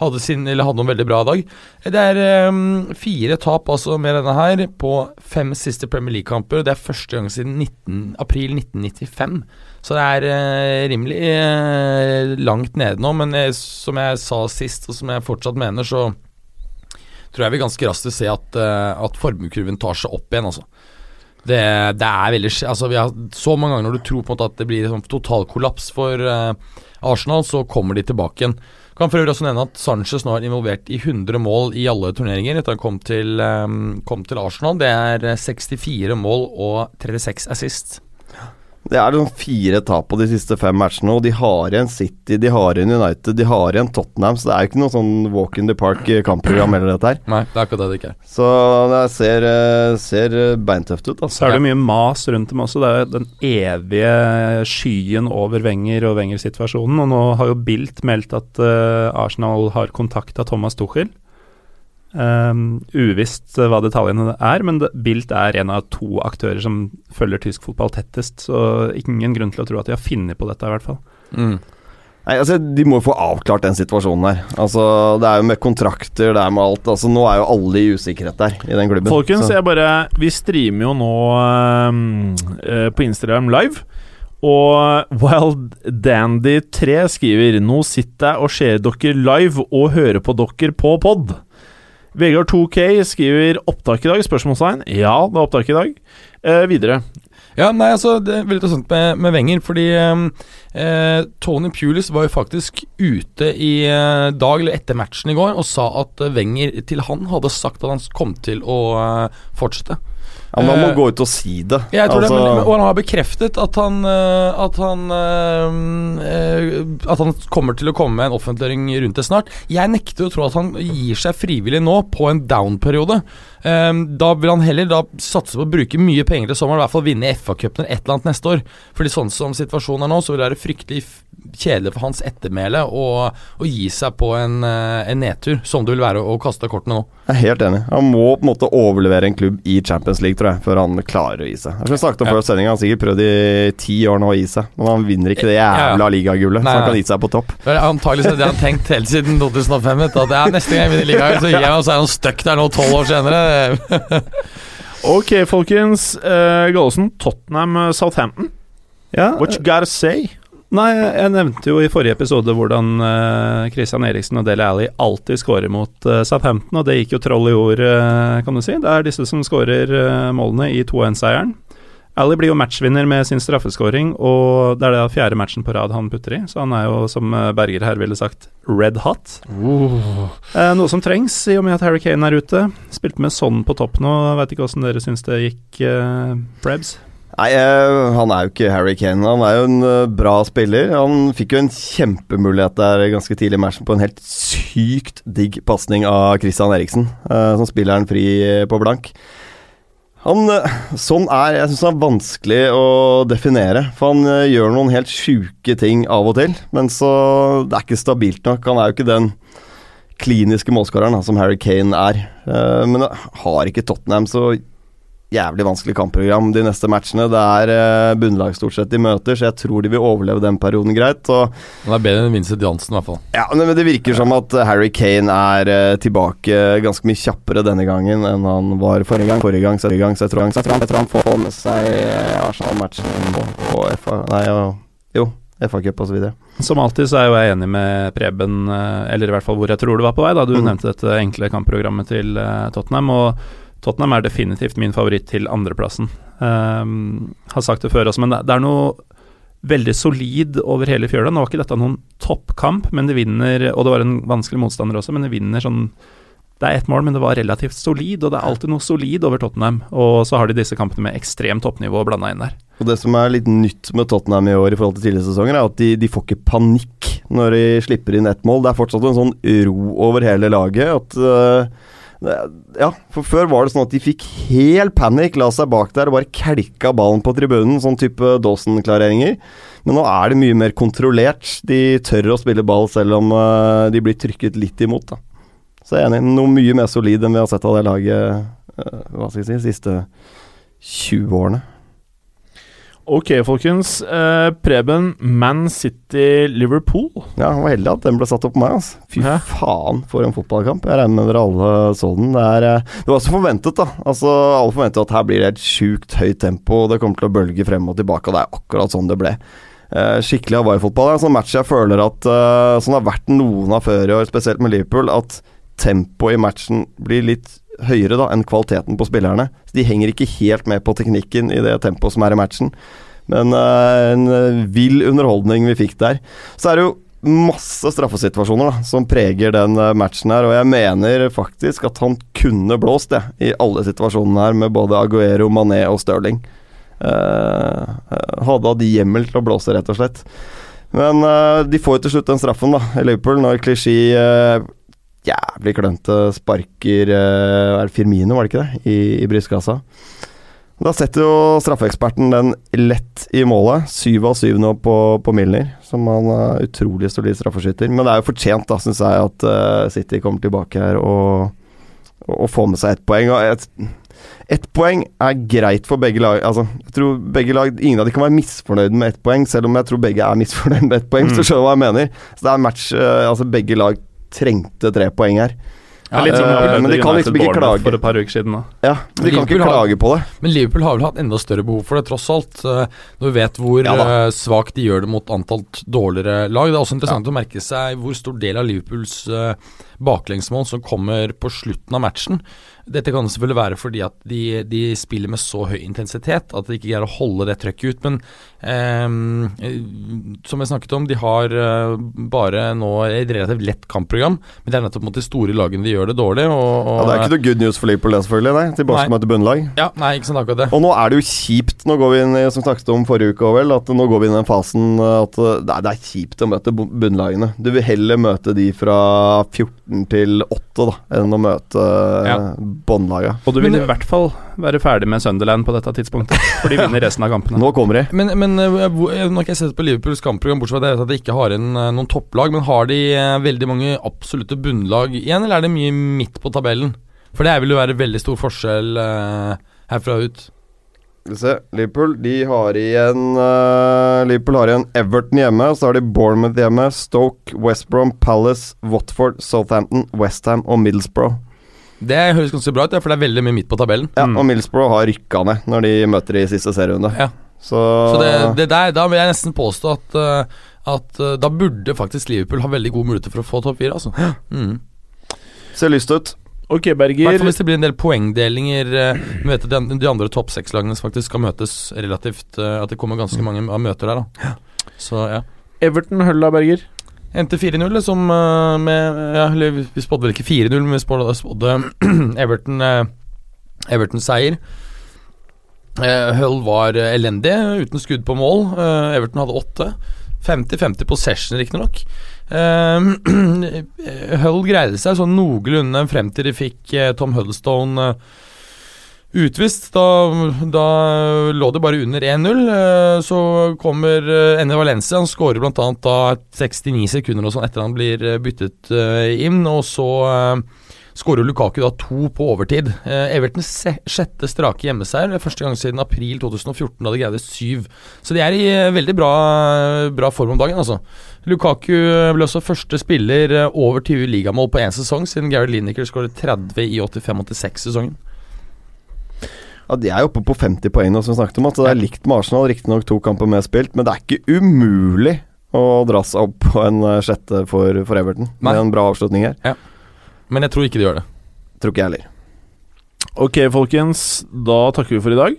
hadde, sin, hadde noen veldig bra dag. Det er um, fire tap altså med denne her på fem siste Premier League-kamper. Det er første gang siden 19, april 1995. Så det er uh, rimelig uh, langt nede nå. Men eh, som jeg sa sist, og som jeg fortsatt mener, så tror jeg vi ganske raskt vil se at, uh, at formuekurven tar seg opp igjen, altså. Det, det er veldig Altså, vi har så mange ganger når du tror på en måte at det blir sånn totalkollaps for uh, Arsenal, så kommer de tilbake igjen. Kan for øvrig også nevne at Sanchez nå er involvert i 100 mål i alle turneringer etter han kom til, um, kom til Arsenal. Det er eh, 64 mål og 36 assist. Det er sånn fire tap på de siste fem matchene, og de har igjen City, de har igjen United, de har igjen Tottenham, så det er jo ikke noe sånn walk in the park-kampprogram eller dette her. Nei, det er akkurat det det ikke er. Så det ser, eh, ser beintøft ut, Så altså. er det mye mas rundt dem også. Det er den evige skyen over Wenger og Wenger-situasjonen. Og nå har jo Bilt meldt at eh, Arsenal har kontakta Thomas Tuchel. Um, uvisst eh, hva detaljene er, men Bilt er en av to aktører som følger tysk fotball tettest, så ingen grunn til å tro at de har funnet på dette, i hvert fall. Mm. Nei, altså De må jo få avklart den situasjonen her. Altså Det er jo med kontrakter, det er med alt. Altså Nå er jo alle i usikkerhet der, i den klubben. Folkens, Så- jeg bare Vi streamer jo nå ehm, eh, på Instagram live. Og Wild Dandy3 skriver Nå sitter jeg og ser dere live og hører på dere på pod. Vegard 2K skriver 'opptak i dag?' spørsmålstegn. Ja, det er opptak i dag. Eh, videre. Ja, nei, altså Det er veldig interessant med, med Wenger, fordi eh, eh, Tony Pulis var jo faktisk ute i eh, dag eller etter matchen i går og sa at eh, Wenger til han hadde sagt at han kom til å eh, fortsette. Ja, men han må gå ut og si det. Jeg tror Altså, det, men, og han har bekreftet at han At han At han kommer til å komme med en offentliggjøring rundt det snart. Jeg nekter å tro at han gir seg frivillig nå på en down-periode. Da vil han heller da satse på å bruke mye penger til sommeren, i hvert fall vinne FA-cupen eller et eller annet neste år. Fordi sånn som situasjonen er nå, så vil det være fryktelig kjedelig for hans ettermæle å, gi seg på en, eh, en nedtur, som det vil være å kaste kortene nå. Jeg er helt enig. Han må på en måte overlevere en klubb i Champions League, tror jeg, før han klarer å gi seg. Jeg snakket om Ja. før sendinga, han har sikkert prøvd i ti år nå å gi seg, men han vinner ikke det Ja, ja. jævla ligagullet, så han kan gi seg på topp. Antakeligvis er er det han tenkt helt siden 2005. at det ja, neste gang jeg vinner ligaen, så gir jeg meg, og så er han stuck der nå tolv år senere. Ok, folkens. Uh, Gallosen, Tottenham, Southampton. Ja, What you gotta say? Nei, jeg nevnte jo i forrige episode hvordan uh, Christian Eriksen og Dele Alli alltid skårer mot uh, Southampton, og det gikk jo troll i ord, uh, kan du si. Det er disse som skårer målene i 2-1-seieren. Alli blir jo matchvinner med sin straffeskåring, og det er det fjerde matchen på rad han putter i, så han er jo, som Berger her ville sagt, red hot. Eh, noe som trengs, i og med at Harry Kane er ute. Spilte med sånn på topp nå, veit ikke åssen dere syns det gikk, uh, Prebz? Nei, han er jo ikke Harry Kane. Han er jo en eh, bra spiller. Han fikk jo en kjempemulighet der ganske tidlig i matchen på en helt sykt digg pasning av Christian Eriksen, eh, som spiller han fri eh, på blank. Han, sånn er Jeg syns han er vanskelig å definere. For han gjør noen helt sjuke ting av og til, men så Det er ikke stabilt nok. Han er jo ikke den kliniske målskåreren som Harry Kane er. Men har ikke Tottenham så jævlig vanskelig kampprogram de neste matchene. Det er eh, bunnlag stort sett de møter, så jeg tror de vil overleve den perioden greit. Og det er bedre enn Vincent Jansen, i hvert fall. ja, men Det virker som at Harry Kane er eh, tilbake ganske mye kjappere denne gangen enn han var forrige gang. Forrige gang, så, forrige gang, så jeg, tror, så jeg, tror han, jeg tror han får med seg eh, Arsenal-matchen og, FA Nei, og, jo, FA-cup osv. Som alltid så er jo jeg enig med Preben, eh, eller i hvert fall hvor jeg tror du var på vei, da du Mm. nevnte dette enkle kampprogrammet til eh, Tottenham. Og Tottenham er definitivt min favoritt til andreplassen. Um, har sagt det før også, men det, er noe veldig solid over hele fjøla. Nå var ikke dette noen toppkamp, men de vinner Og det var en vanskelig motstander også, men de vinner sånn Det er ett mål, men det var relativt solid, og det er alltid noe solid over Tottenham. Og så har de disse kampene med ekstremt toppnivå blanda inn der. Og Det som er litt nytt med Tottenham i år i forhold til tidligere sesonger, er at de, de får ikke panikk når de slipper inn ett mål. Det er fortsatt en sånn ro over hele laget. At det- Ja, for før var det sånn at de fikk helt panikk, la seg bak der og bare kelka ballen på tribunen, sånn type Dawson-klareringer. Men nå er det mye mer kontrollert. De tør å spille ball selv om øh, de blir trykket litt imot. da Så jeg er enig. Noe mye mer solid enn vi har sett av det laget øh, hva skal jeg si, de siste 20 årene. Ok, folkens. Eh, Preben, Man City-Liverpool. Ja, han var heldig at den ble satt opp på meg. Altså. Fy Hæ? faen, for en fotballkamp. Jeg regner med dere alle så den. Det, er, eh, det var også forventet, da. Altså, Alle forventer at her blir det et sjukt høyt tempo, det kommer til å bølge frem og tilbake, og det er akkurat sånn det ble. Eh, skikkelig Hawaii-fotball. Det en sånn match jeg føler at eh, Som har vært noen av før i år, spesielt med Liverpool, at tempoet i matchen blir litt høyere da enn kvaliteten på spillerne. Så De henger ikke helt med på teknikken i det tempoet som er i matchen. Men uh, en eh, vill underholdning vi fikk der. Så er det jo masse straffesituasjoner da, som preger den eh, matchen her, og jeg mener faktisk at han kunne blåst det, i alle situasjonene her, med både Aguero, Mané og Stirling. Eh, hadde hatt hjemmel til å blåse, rett og slett. Men uh, de får jo til slutt den straffen, da, i Liverpool, når Klisjé uh, jævlig klønete sparker uh, Er det Firmino, var det ikke det, i, i brystkassa? Da setter jo straffeeksperten den lett i målet. Syv av syv nå på, på Milner, som han er utrolig solid straffeskytter. Men det er jo fortjent, da, syns jeg, at uh, City kommer tilbake her og, og, og får med seg ett poeng. Og et, ett poeng er greit for begge lag. Altså, jeg tror begge lag Ingen av de kan være misfornøyd med ett poeng, selv om jeg tror begge er misfornøyd med ett poeng. Mm. du skjønner hva jeg mener. Så det er match uh, Altså, begge lag trengte tre poeng her. Ja, er litt sånn eh, men de kan liksom ikke klage. For et par uker siden da. Ja, de kan ikke har- klage på det. Men Liverpool har vel hatt enda større behov for det, tross alt. eh, Når vi vet hvor Ja eh, svakt de gjør det mot antall dårligere lag. Det er også interessant å merke seg hvor stor del av Liverpools baklengsmål som kommer på slutten av matchen. Dette kan selvfølgelig være fordi at de, de spiller med så høy intensitet at de ikke greier å holde det trøkket ut. Men eh, som jeg snakket om, de har eh, bare nå et relativt lett kampprogram. Men det er nettopp mot de store lagene de gjør det dårlig. Og, og, Ja, det er ikke noe good news for Liverpool, selvfølgelig. Nei. Tilbake Nei. til bunnlag. Ja, nei, ikke sånn akkurat det. Og nå er det jo kjipt Nå går vi inn i, som snakket om forrige uke vel, at nå går vi inn i den fasen at nei, det er kjipt å møte bunnlagene. Du vil heller møte de fra 14 til 8 da, enn å møte Ja. Båndlaga. Og du vil Men- i hvert fall være ferdig med Sunderland på dette tidspunktet, for de vinner resten av kampene. Nå kommer de. Men, men eh, nå har ikke jeg sett på Liverpools kampprogram, bortsett fra at de ikke har inn eh, noen topplag. Men har de eh, veldig mange absolutte bunnlag igjen, eller er det mye midt på tabellen? For det vil jo være veldig stor forskjell uh, herfra ut. Skal vi se. Liverpool de har igjen uh, Liverpool har igjen Everton hjemme. Så har de Bournemouth hjemme, Stoke, West Brom, Palace, Watford, Southampton, Westham og Middlesbrough. Det høres ganske bra ut, for det er veldig mye midt på tabellen. Ja, Mm. Og Millsbrough har rykka ned når de møter i siste serierunde. Ja. Så, Så det, det der, da vil jeg nesten påstå at, eh, at eh, da burde faktisk Liverpool ha veldig gode muligheter for å få topp fire. Altså. Mm. ser lyst ut. Ok, Berger. Hvertfall hvis det blir en del poengdelinger. eh, Vi vet at de, de andre topp seks-lagene faktisk skal møtes relativt At det kommer ganske mange av møter der. da Så ja. Everton Hølla, Berger. Endte 4-0, som eh, med Vi spådde vel ikke 4-0, men vi spådde, Everton eh, Everton-seier. Eh, Hull var elendig, uten skudd på mål. Everton hadde åtte. 50-50 possession, riktignok. Hull greide seg sånn noenlunde frem til de fikk Tom Huddlestone utvist. Da, da lå det bare under 1-0. eh, så kommer Enne Valencia. Han skårer bl.a. da 69 sekunder og sånn etter han blir eh, byttet eh, inn. Og så skårer Lukaku da to på overtid. Uh, Evertons sjette strake hjemmeseier. Er Første gang siden april 2014, da de greide syv. Så de er i eh, veldig bra, bra form om dagen, altså. Lukaku ble også første spiller eh, over 20 ligamål på én sesong, siden Gary Lineker skåret 30 i 85-86-sesongen. Ja, De er oppe på 50 poeng nå, som vi snakket om. At det er likt med Arsenal, riktignok to kamper mer spilt, men det er ikke umulig å dra seg opp på en eh, sjette for, for Everton. Nei. Med en bra avslutning her. Men jeg tror ikke de gjør det. Tror ikke jeg heller. Ok, folkens. Da takker vi for i dag.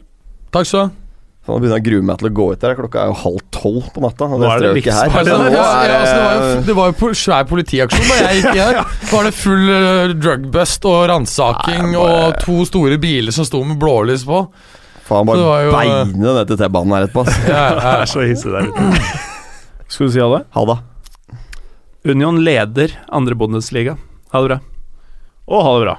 Takk skal du ha. Nå begynner jeg å grue meg til å gå ut der. Klokka er jo halv tolv på natta. Og det ikke her. livsfarlig. Så Ja, nå ja, er ja, altså, det, var jo, det- det var jo svær politiaksjon da jeg gikk her. Var det full uh, drugbust og ransaking Nei, bare- og to store biler som sto med blålys på? Faen, bare jo- beine ned til T-banen her etterpå. ass. Ja, ja. er så hissig der ute. Skal du si ha det? Ha det. Union leder andre Bundesliga. Ha det bra. Og ha det bra.